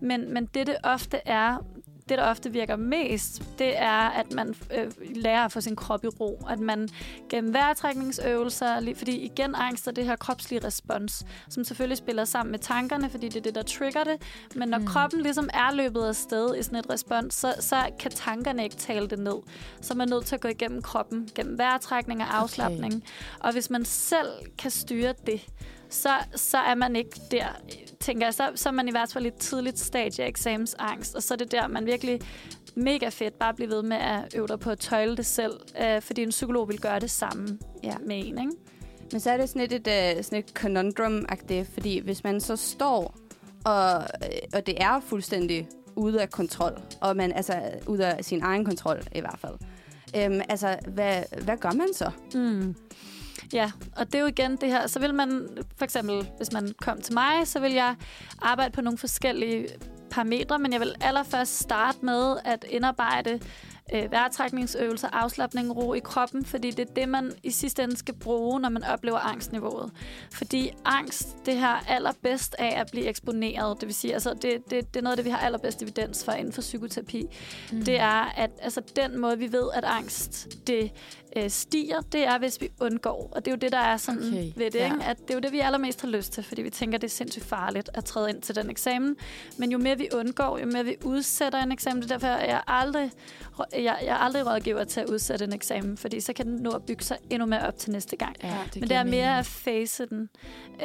Men, men det, det ofte er, det, der ofte virker mest, det er, at man øh, lærer at få sin krop i ro. At man gennem vejrtrækningsøvelser, fordi igen angst er det her kropslige respons, som selvfølgelig spiller sammen med tankerne, fordi det er det, der trigger det. Men når mm. kroppen ligesom er løbet af sted i sådan et respons, så, så kan tankerne ikke tale det ned. Så man er nødt til at gå igennem kroppen, gennem vejrtrækning og afslappning. Okay. Og hvis man selv kan styre det, så, så er man ikke der, tænker jeg. Så, så er man i hvert fald i et tidligt stadie af eksamensangst, og så er det der, man virkelig mega fedt bare blive ved med at øve dig på at tøjle det selv, øh, fordi en psykolog vil gøre det samme ja. med en, ikke? Men så er det sådan et, et, uh, sådan et conundrum-agtigt, fordi hvis man så står, og, og det er fuldstændig ude af kontrol, og man altså ude af sin egen kontrol i hvert fald, øhm, altså hvad, hvad gør man så? Mm. Ja, og det er jo igen det her. Så vil man, for eksempel, hvis man kom til mig, så vil jeg arbejde på nogle forskellige parametre, men jeg vil allerførst starte med at indarbejde øh, vejrtrækningsøvelser, afslappning, ro i kroppen, fordi det er det, man i sidste ende skal bruge, når man oplever angstniveauet. Fordi angst, det har allerbedst af at blive eksponeret. Det vil sige, altså, det, det, det er noget af det, vi har allerbedst evidens for inden for psykoterapi. Mm. Det er, at altså, den måde, vi ved, at angst det øh, stiger, det er, hvis vi undgår. Og det er jo det, der er sådan okay. ved det, ja. ikke? at det er jo det, vi allermest har lyst til, fordi vi tænker, det er sindssygt farligt at træde ind til den eksamen. Men jo mere vi undgår, jo mere vi udsætter en eksamen, det er derfor, jeg aldrig, jeg, jeg er aldrig rådgiver til at udsætte en eksamen, fordi så kan den nå at bygge sig endnu mere op til næste gang. Ja, det Men det er mere at face den.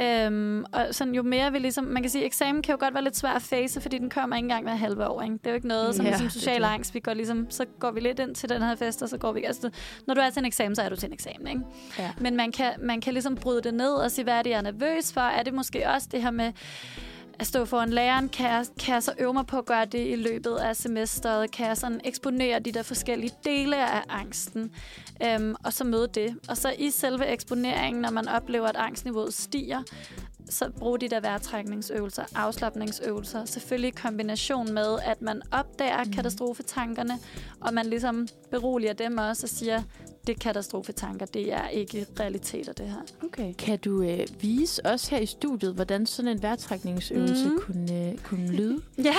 Øhm, og sådan, jo mere vi ligesom, man kan sige, eksamen kan jo godt være lidt svær at face, fordi den kommer ikke engang hver halve år. Ikke? Det er jo ikke noget, som ja, ligesom social angst. Vi går ligesom, så går vi lidt ind til den her fest, og så går vi, altså, når du er til en eksamen, så er du til en eksamen. Ikke? Ja. Men man kan, man kan ligesom bryde det ned og sige, hvad er det, jeg er nervøs for? Er det måske også det her med, at stå foran læreren, kan jeg, kan jeg så øve mig på at gøre det i løbet af semesteret? Kan jeg sådan eksponere de der forskellige dele af angsten? Øhm, og så møde det. Og så i selve eksponeringen, når man oplever, at angstniveauet stiger, så brug de der vejrtrækningsøvelser, afslappningsøvelser. Selvfølgelig i kombination med, at man opdager mm. katastrofetankerne, og man ligesom beroliger dem også og siger, det er katastrofetanker. Det er ikke realiteter, det her. Okay. Kan du øh, vise os her i studiet, hvordan sådan en vejrtrækningsøvelse mm. kunne, øh, kunne lyde? ja,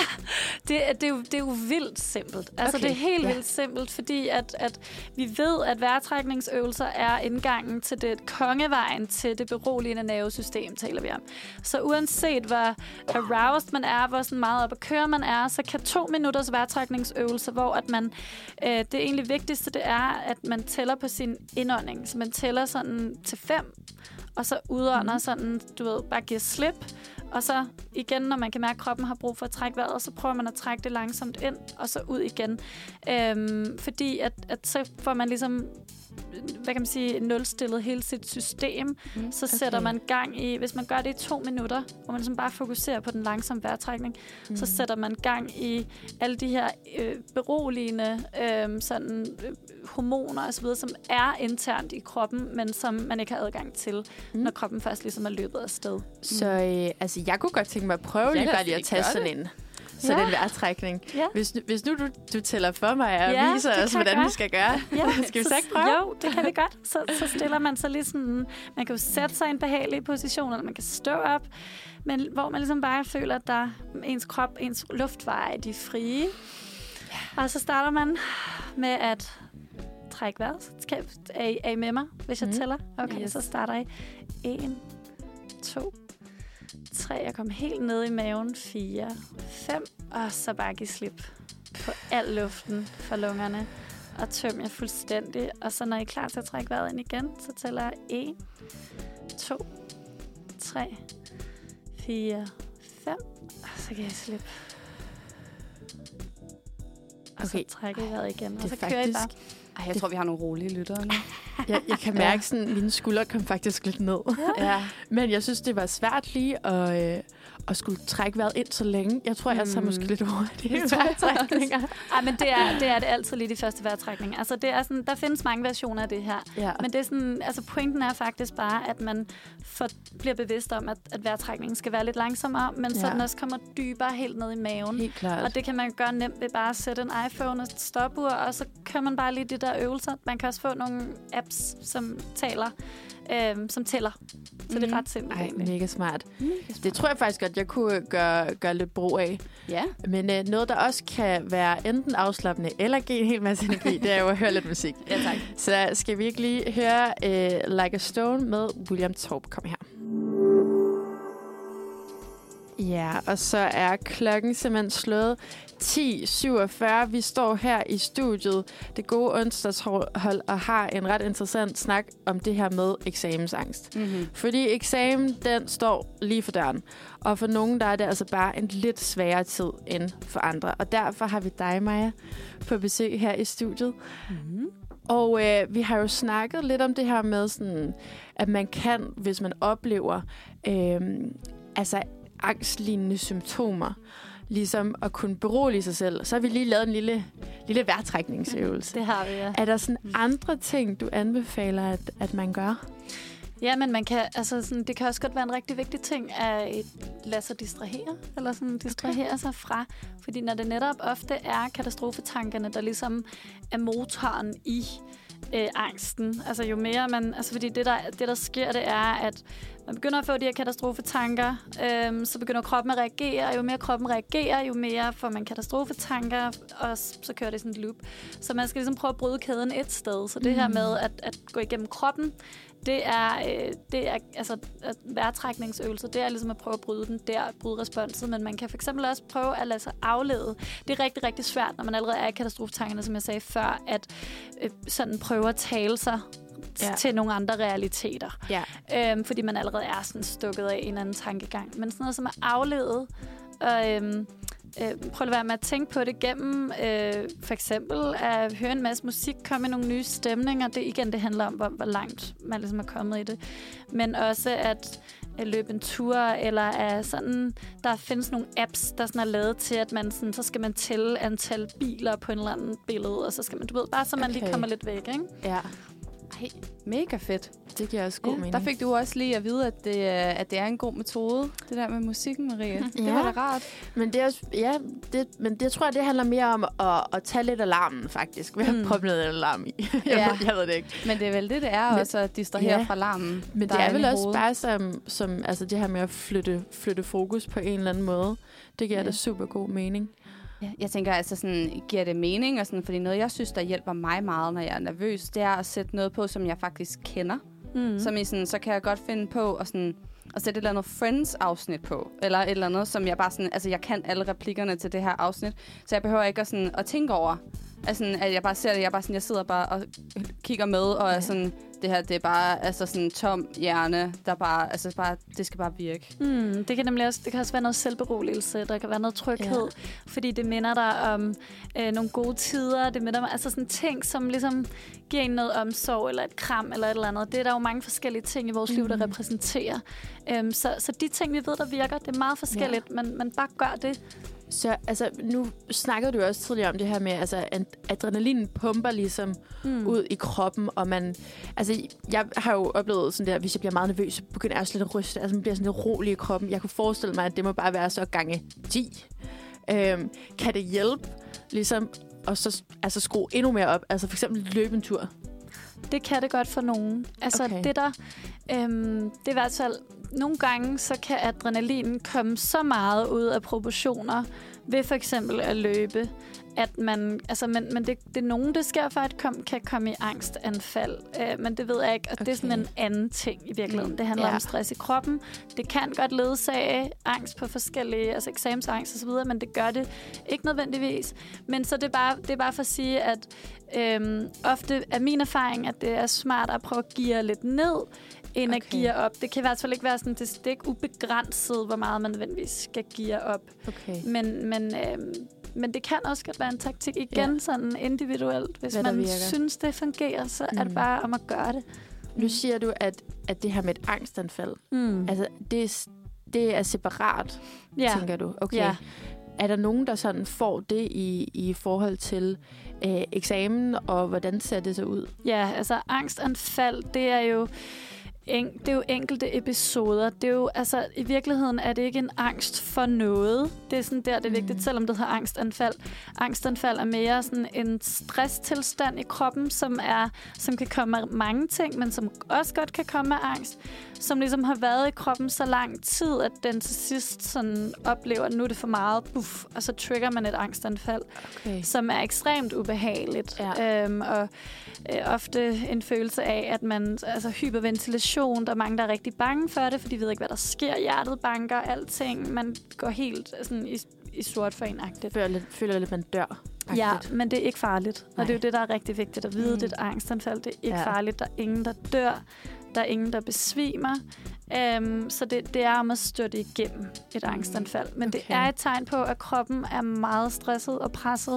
det, det, er jo, det er jo vildt simpelt. Altså, okay. det er helt ja. vildt simpelt, fordi at, at vi ved, at vejrtrækningsøvelser er indgangen til det kongevejen til det beroligende nervesystem, taler vi om. Så uanset hvor aroused man er, hvor sådan meget op at køre man er, så kan to minutters vejrtrækningsøvelse, hvor at man, øh, det egentlig vigtigste, det er, at man tæller tæller på sin indånding. Så man tæller sådan til fem, og så udånder mm. sådan, du ved, bare giver slip. Og så igen, når man kan mærke, at kroppen har brug for at trække vejret, så prøver man at trække det langsomt ind, og så ud igen. Øhm, fordi at, at så får man ligesom hvad kan man sige, nulstillet hele sit system, mm, så okay. sætter man gang i, hvis man gør det i to minutter, hvor man ligesom bare fokuserer på den langsomme vejrtrækning, mm. så sætter man gang i alle de her øh, beroligende øh, sådan, øh, hormoner osv., som er internt i kroppen, men som man ikke har adgang til, mm. når kroppen først ligesom er løbet af sted. Så øh, altså, jeg kunne godt tænke mig at prøve lige bare lige at tage sådan en så ja. den vejrtrækning. Ja. Hvis, hvis nu du, du tæller for mig og ja, viser os, hvordan vi skal gøre, ja. skal vi så, ikke prøve? Jo, det kan vi godt. Så, så stiller man sig lige sådan, man kan jo sætte sig i en behagelig position, eller man kan stå op, men hvor man ligesom bare føler, at der ens krop, ens luftveje, de er frie. Og så starter man med at trække vejret. Er, I, er I med mig, hvis jeg Mhm. tæller? Okay, Yes. så starter I. 1, 2, 3. Jeg kommer helt ned i maven. 4, 5. Og så bare give slip på al luften fra lungerne. Og tøm jer fuldstændig. Og så når I er klar til at trække vejret ind igen, så tæller jeg 1, 2, 3, 4, 5. Og så kan jeg slippe. Og Okay. så trækker I vejret igen. Og Det så er kører I bare. Ej, jeg tror, vi har nogle rolige lyttere nu. Jeg, jeg kan mærke, sådan, mine skuldre kom faktisk lidt ned. ja. Men jeg synes, det var svært lige at, øh, at skulle trække vejret ind så længe. Jeg tror, jeg tager Mm. måske lidt hurtigt Det jeg vejrtrækninger. Ej, men det er, det er det altid lige de første vejrtrækninger. Altså, det er sådan, der findes mange versioner af det her. Ja. Men det er sådan, altså pointen er faktisk bare, at man for, bliver bevidst om, at, at vejrtrækningen skal være lidt langsommere, men så Ja. den også kommer dybere helt ned i maven. Helt klart. Og det kan man gøre nemt ved bare at sætte en iPhone og et stopur, og så kører man bare lige de der øvelser. Man kan også få nogle apps, som taler, øhm, som tæller. Så det er Mhm. ret simpelt. Ej, mega smart. Det tror jeg faktisk godt, jeg kunne gøre, gøre lidt brug af. Ja. Men øh, noget, der også kan være enten afslappende eller give en hel masse energi, det er jo at høre lidt musik. Ja, tak. Så skal vi ikke lige høre øh, Like a Stone med William Torp. Kom her. Ja, og så er klokken simpelthen slået 10.47. Vi står her i studiet, det gode onsdagshold, og har en ret interessant snak om det her med eksamensangst. Mm-hmm. Fordi eksamen, den står lige for døren. Og for nogen, der er det altså bare en lidt sværere tid end for andre. Og derfor har vi dig, Maja, på besøg her i studiet. Mm-hmm. Og øh, vi har jo snakket lidt om det her med, sådan, at man kan, hvis man oplever øh, altså angstlignende symptomer, ligesom at kunne berolige sig selv. Så har vi lige lavet en lille, lille vejrtrækningsøvelse. Det har vi, ja. Er der sådan andre ting, du anbefaler, at, at man gør? Ja, men man kan, altså sådan, det kan også godt være en rigtig vigtig ting at lade sig distrahere, eller sådan distrahere okay. sig fra. Fordi når det netop ofte er katastrofetankerne, der ligesom er motoren i øh, angsten. Altså jo mere man, altså fordi det der, det der sker, det er, at man begynder at få de her katastrofetanker, øhm, så begynder kroppen at reagere, og jo mere kroppen reagerer, jo mere får man katastrofetanker, og så kører det sådan et loop. Så man skal ligesom prøve at bryde kæden et sted. Så det mm. her med at, at gå igennem kroppen, det er, øh, det er altså at vejrtrækningsøvelser, det er ligesom at prøve at bryde den der, bryde responset, men man kan for eksempel også prøve at lade sig aflede. Det er rigtig, rigtig svært, når man allerede er i katastrofetankerne, som jeg sagde før, at øh, sådan prøve at tale sig Ja. til nogle andre realiteter. Ja. Øhm, fordi man allerede er sådan stukket af en anden tankegang. Men sådan noget som at aflede, og øhm, øh, prøv at være med at tænke på det gennem øh, for eksempel at høre en masse musik, komme med nogle nye stemninger. Det igen, det handler om, hvor, hvor langt man ligesom er kommet i det. Men også at at løbe en tur, eller at sådan, der findes nogle apps, der sådan er lavet til, at man sådan, så skal man tælle antal biler på en eller anden billede, og så skal man, du ved, bare så man okay. lige kommer lidt væk, ikke? Ja, Ej, mega fedt. det giver også god Ja, mening. der fik du også lige at vide, at det, er- at det er en god metode, det der med musikken, Maria. Det Ja. var da rart. Men det er også, ja, det, men det tror jeg, det handler mere om at, at tage lidt alarmen, faktisk. Vi har Mm. proppet noget alarm i. jeg, Ja. ved, jeg ved det ikke. Men det er vel det, det er Men- også at distrahere Ja. fra larmen. Men det er inde vel også hovedet. bare som, som altså det her med at flytte, flytte fokus på en eller anden måde. Det giver Ja. da super god mening. Ja, jeg tænker altså sådan, giver det mening? Og sådan, fordi noget, jeg synes, der hjælper mig meget, når jeg er nervøs, det er at sætte noget på, som jeg faktisk kender. Mm. Som i sådan, så kan jeg godt finde på at, sådan, at sætte et eller andet Friends-afsnit på. Eller et eller andet, som jeg bare sådan... Altså, jeg kan alle replikkerne til det her afsnit. Så jeg behøver ikke at, sådan, at tænke over, altså, at jeg bare ser det. Jeg, bare sådan, jeg sidder bare og kigger med, og er sådan... Det her, det er bare altså sådan tom hjerne, der bare... Altså, bare, det skal bare virke. Mm, det kan nemlig også, det kan også være noget selvberoligelse, der kan være noget tryghed, ja. fordi det minder dig om øh, nogle gode tider, det minder dig, altså sådan ting, som ligesom giver en noget omsorg, eller et kram, eller et eller andet. Det er der jo mange forskellige ting i vores mm. liv, der Mhm. repræsenterer. Um, så, så de ting, vi ved, der virker, det er meget forskelligt, ja. men, men bare gør det. Så altså, nu snakkede du også tidligere om det her med, altså at adrenalin pumper ligesom mm. ud i kroppen, og man, altså jeg har jo oplevet sådan der, hvis jeg bliver meget nervøs, så begynder jeg også lidt at ryste, altså man bliver sådan lidt rolig i kroppen. Jeg kunne forestille mig, at det må bare være så gange 10. Øhm, kan det hjælpe ligesom at så, altså skrue endnu mere op, altså for eksempel løbe en tur? Det kan det godt for nogen. Altså okay. det der, øhm, det er i hvert fald, nogle gange så kan adrenalin komme så meget ud af proportioner ved for eksempel at løbe, at man, altså, men, men det, det er nogen, det sker for, at kom, kan komme i angstanfald. Øh, men det ved jeg ikke, og okay. det er sådan en anden ting i virkeligheden. Mm. Det handler Ja. om stress i kroppen. Det kan godt ledsage angst på forskellige, altså eksamensangst osv., men det gør det ikke nødvendigvis. Men så det er bare, det er bare for at sige, at øhm, ofte er min erfaring, at det er smart at prøve at geare lidt ned, end okay. op. Det kan i hvert fald ikke være sådan, det, er ikke ubegrænset, hvor meget man nødvendigvis skal geare op. Okay. Men, men, øhm, men det kan også godt være en taktik igen, Ja. sådan individuelt. Hvis Hvad man virker. synes, det fungerer, så mm. er det Mm. bare om at gøre det. Nu siger du, at, at det her med et angstanfald, Mm. altså det er, det er separat, ja. tænker du? Okay. Ja. Er der nogen, der sådan får det i, i forhold til øh, eksamen, og hvordan ser det så ud? Ja, altså angstanfald, det er jo en, det er jo enkelte episoder. Det er jo, altså, i virkeligheden er det ikke en angst for noget. Det er sådan der, det er vigtigt, Mm. selvom det hedder angstanfald. Angstanfald er mere sådan en stresstilstand i kroppen, som, er, som kan komme af mange ting, men som også godt kan komme af angst, som ligesom har været i kroppen så lang tid, at den til sidst sådan oplever, at nu er det for meget, buff, og så trigger man et angstanfald Okay. som er ekstremt ubehageligt. Ja. Øhm, og øh, ofte en følelse af, at man, altså hyperventilation, der er mange, der er rigtig bange for det, fordi de ved ikke, hvad der sker. Hjertet banker, alting. Man går helt sådan, i, i sort for enagtigt. Føler, lidt, føler lidt, man dør. Ja, men det er ikke farligt. Og Nej. det er jo det, der er rigtig vigtigt at vide. Mm. Det er et angstanfald. Det er ikke ja. farligt. Der er ingen, der dør. Der er ingen, der besvimer. Um, så det, det er om at støtte igennem et angstanfald. Men okay. det er et tegn på, at kroppen er meget stresset og presset.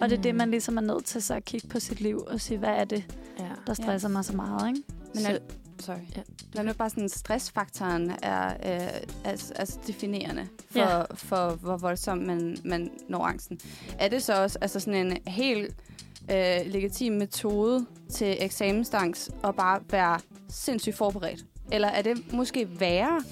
Og det er det, Mm. man ligesom er nødt til så at kigge på sit liv og sige, hvad er det, Ja. der stresser ja. mig så meget, ikke? Men Så- er, sorry. Ja. Når nu bare sådan stressfaktoren er øh, altså, altså definerende for, Ja. for, hvor voldsomt man, man når angsten. Er det så også altså sådan en helt øh, legitim metode til eksamensangst at bare være sindssygt forberedt? Eller er det måske værre,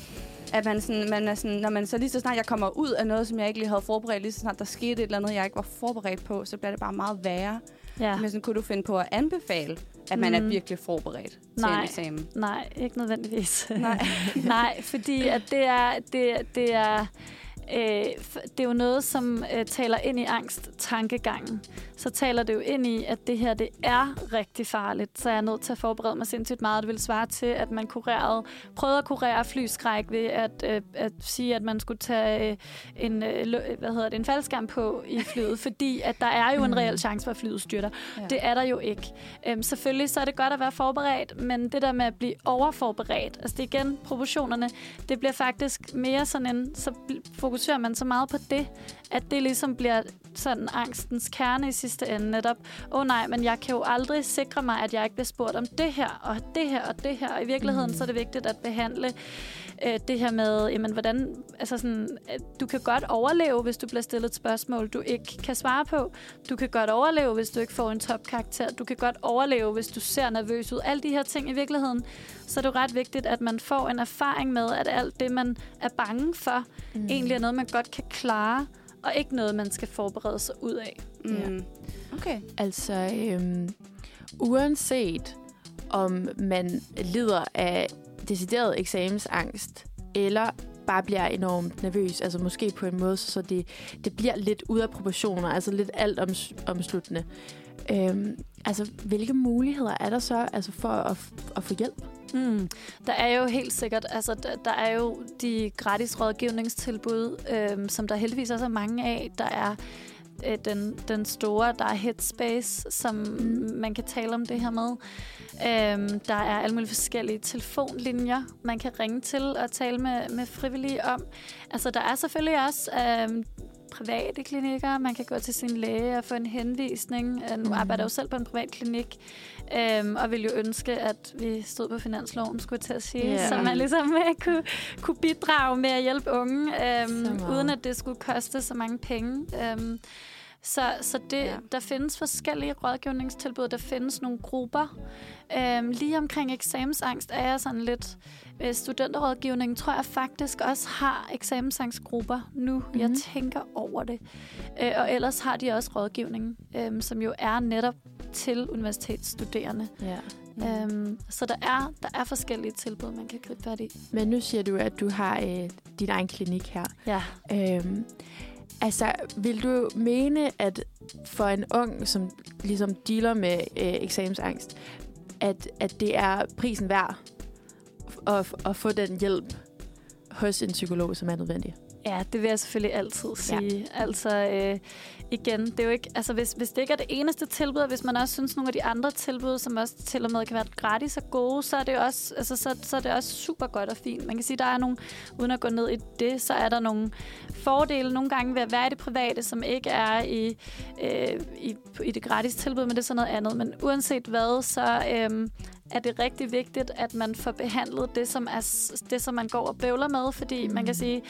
at man, sådan, man er sådan, når man så lige så snart jeg kommer ud af noget, som jeg ikke lige havde forberedt, lige så snart der skete et eller andet, jeg ikke var forberedt på, så bliver det bare meget værre. Ja. Men sådan, kunne du finde på at anbefale, at man mm. er virkelig forberedt til Nej. en eksamen? Nej, ikke nødvendigvis. Nej. Nej, fordi at det er, det, det er, øh, det er jo noget, som øh, taler ind i angst-tankegangen. Så taler det jo ind i, at det her, det er rigtig farligt. Så jeg er nødt til at forberede mig sindssygt meget. Det vil svare til, at man kurerede, prøvede at kurere flyskræk ved at, øh, at sige, at man skulle tage øh, en, øh, hvad hedder det, en faldskærm på i flyet, fordi at der er jo en Mm. reel chance for, at flyet styrter. Ja. Det er der jo ikke. Øhm, selvfølgelig så er det godt at være forberedt, men det der med at blive overforberedt, altså det er igen proportionerne, det bliver faktisk mere sådan en, så bl- fokuserer man så meget på det, at det ligesom bliver sådan angstens kerne i sidste ende netop. Åh oh, nej, men jeg kan jo aldrig sikre mig, at jeg ikke bliver spurgt om det her, og det her, og det her. Og i virkeligheden Mm. så er det vigtigt at behandle øh, det her med, jamen, hvordan, altså sådan, at du kan godt overleve, hvis du bliver stillet et spørgsmål, du ikke kan svare på. Du kan godt overleve, hvis du ikke får en topkarakter. Du kan godt overleve, hvis du ser nervøs ud. Alle de her ting i virkeligheden, så er det jo ret vigtigt, at man får en erfaring med, at alt det, man er bange for, mm. egentlig er noget, man godt kan klare, og ikke noget, man skal forberede sig ud af. Mm. Okay. Altså, øhm, uanset om man lider af decideret eksamensangst, eller bare bliver enormt nervøs, altså måske på en måde, så det, det bliver lidt ud af proportioner, altså lidt alt oms, omsluttende. Øhm, altså, hvilke muligheder er der så altså for at, at få hjælp? Mm. Der er jo helt sikkert, altså der, der er jo de gratis rådgivningstilbud, øhm, som der heldigvis også er mange af. Der er øh, den, den store, der er Headspace, som mm. man kan tale om det her med. Øhm, der er alle mulige forskellige telefonlinjer, man kan ringe til og tale med, med frivillige om. Altså der er selvfølgelig også øhm, private klinikker. Man kan gå til sin læge og få en henvisning. Øh, Nu Mhm. arbejder jeg jo selv på en privat klinik, øhm, og vil jo ønske, at vi stod på finansloven, skulle til at sige, yeah. så man ligesom øh, kunne, kunne bidrage med at hjælpe unge, øhm, uden at det skulle koste så mange penge. Øhm, så, så det, ja. der findes forskellige rådgivningstilbud, der findes nogle grupper. Øhm, lige omkring eksamensangst er jeg sådan lidt... Øh, studenterrådgivningen tror jeg faktisk også har eksamensangstgrupper nu. Mm-hmm. Jeg Mhm. tænker over det. Øh, og ellers har de også rådgivning, øhm, som jo er netop til universitetsstuderende. Ja. Øhm, så der er, der er forskellige tilbud, man kan gribe fat i. Men nu siger du, at du har øh, din egen klinik her. Ja. Øhm, altså, vil du mene, at for en ung, som ligesom dealer med øh, eksamensangst, at, at det er prisen værd at, at få den hjælp hos en psykolog, som er nødvendig. Ja, det vil jeg selvfølgelig altid sige. Ja. Altså, øh, igen, det er jo ikke, altså hvis, hvis det ikke er det eneste tilbud, og hvis man også synes, nogle af de andre tilbud, som også til og med kan være gratis og gode, så er det også, altså, så, så er det også super godt og fint. Man kan sige, der er nogle, uden at gå ned i det, så er der nogle fordele nogle gange ved at være i det private, som ikke er i, øh, i, i det gratis tilbud, men det er sådan noget andet. Men uanset hvad, så øh, er det rigtig vigtigt, at man får behandlet det, som, er, det, som man går og bøvler med, fordi mm. man kan sige,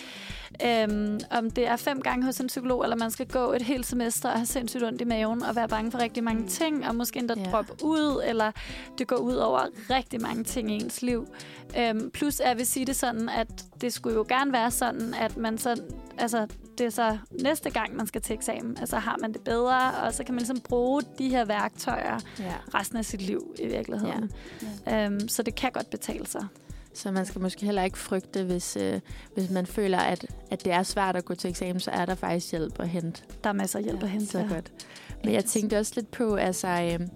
øhm, om det er fem gange hos en psykolog, eller man skal gå et helt semester og have sindssygt ondt i maven, og være bange for rigtig mange ting, og måske endda yeah. droppe ud, eller det går ud over rigtig mange ting i ens liv. Øhm, plus, jeg vil sige det sådan, at det skulle jo gerne være sådan, at man så, altså, det er så næste gang, man skal til eksamen, altså har man det bedre, og så kan man ligesom bruge de her værktøjer ja. resten af sit liv i virkeligheden. Ja. Øhm, så det kan godt betale sig. Så man skal måske heller ikke frygte, hvis, øh, hvis man føler, at, at det er svært at gå til eksamen, så er der faktisk hjælp at hente. Der er masser af hjælp ja, at hente. Så ja. godt. Men jeg tænkte også lidt på, altså, øh,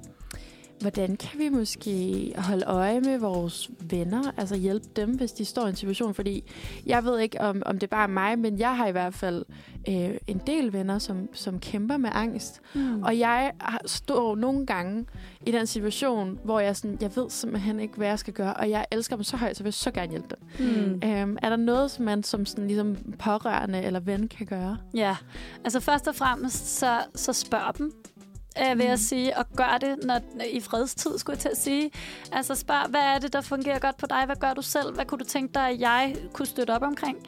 hvordan kan vi måske holde øje med vores venner, altså hjælpe dem, hvis de står i en situation? Fordi jeg ved ikke, om, om det er bare mig, men jeg har i hvert fald øh, en del venner, som, som kæmper med angst. Mm. Og jeg står nogle gange i den situation, hvor jeg, sådan, jeg ved simpelthen ikke, hvad jeg skal gøre, og jeg elsker dem så højt, så vil jeg så gerne hjælpe dem. Mm. Øhm, er der noget, som man som sådan, ligesom pårørende eller ven kan gøre? Ja, altså først og fremmest, så, så spørg dem øh, vil jeg sige, og gør det når, i fredstid, skulle jeg til at sige. Altså spørg, hvad er det, der fungerer godt på dig? Hvad gør du selv? Hvad kunne du tænke dig, at jeg kunne støtte op omkring?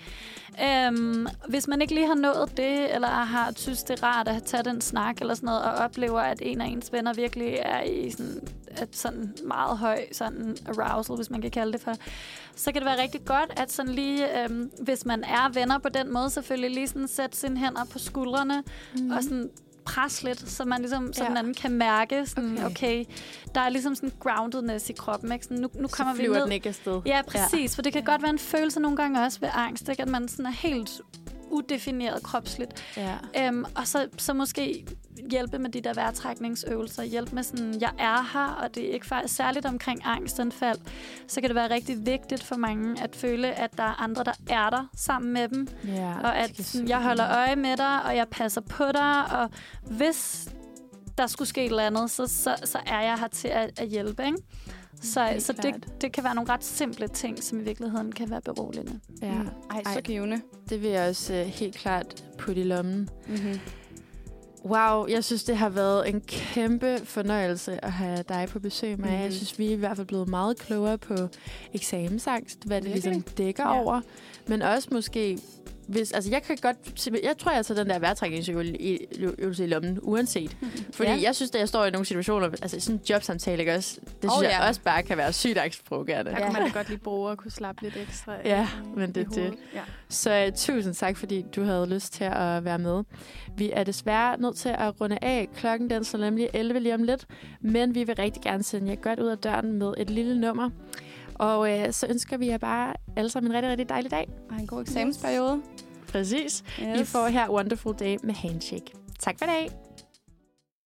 Øhm, hvis man ikke lige har nået det, eller har synes, det er rart at tage den snak eller sådan noget, og oplever, at en af ens venner virkelig er i sådan, et sådan meget høj sådan arousal, hvis man kan kalde det for, så kan det være rigtig godt, at sådan lige, øhm, hvis man er venner på den måde, selvfølgelig lige sådan sætte sine hænder på skuldrene, mm. og sådan pres lidt, så man ligesom sådan ja. anden kan mærke, sådan, okay. okay, der er ligesom sådan groundedness i kroppen. Ikke? Sådan, nu, nu kommer vi ned. den ikke afsted. Ja, præcis. Ja. For det kan ja. godt være en følelse nogle gange også ved angst, ikke? at man sådan er helt udefineret kropsligt. Ja. Øhm, og så, så måske hjælpe med de der vejrtrækningsøvelser, hjælpe med sådan, jeg er her, og det er ikke faktisk særligt omkring angstanfald, så kan det være rigtig vigtigt for mange at føle, at der er andre, der er der sammen med dem, ja, og at sådan, jeg holder øje med dig, og jeg passer på dig, og hvis der skulle ske et eller andet, så, så, så er jeg her til at, at hjælpe, ikke? Så, det så det, det kan være nogle ret simple ting, som i virkeligheden kan være beroligende. Ja. Mm. Ej, så givende. Det vil jeg også uh, helt klart putte i lommen. Mm-hmm. Wow, jeg synes, det har været en kæmpe fornøjelse at have dig på besøg, Maja. Mm. Jeg synes, vi er i hvert fald blevet meget klogere på eksamensangst, hvad det okay. ligesom dækker ja. over. Men også måske hvis, altså jeg kan godt, jeg tror, jeg tager den der værtrækningsøvelse i, i lommen, uanset. Fordi ja. jeg synes, at jeg står i nogle situationer, altså sådan en jobsamtale, ikke også? Det synes oh, ja. jeg også bare kan være sygt angstprovokerende. Der ja. kan man da godt lige bruge at kunne slappe lidt ekstra Ja, i, men det er det. Ja. Så uh, tusind tak, fordi du havde lyst til at være med. Vi er desværre nødt til at runde af. Klokken den så nemlig 11 lige om lidt. Men vi vil rigtig gerne sende jer godt ud af døren med et lille nummer. Og øh, så ønsker vi jer bare alle sammen en rigtig, rigtig dejlig dag. Og en god eksamensperiode. Præcis. Yes. I får her Wonderful Day med Handshake. Tak for i dag.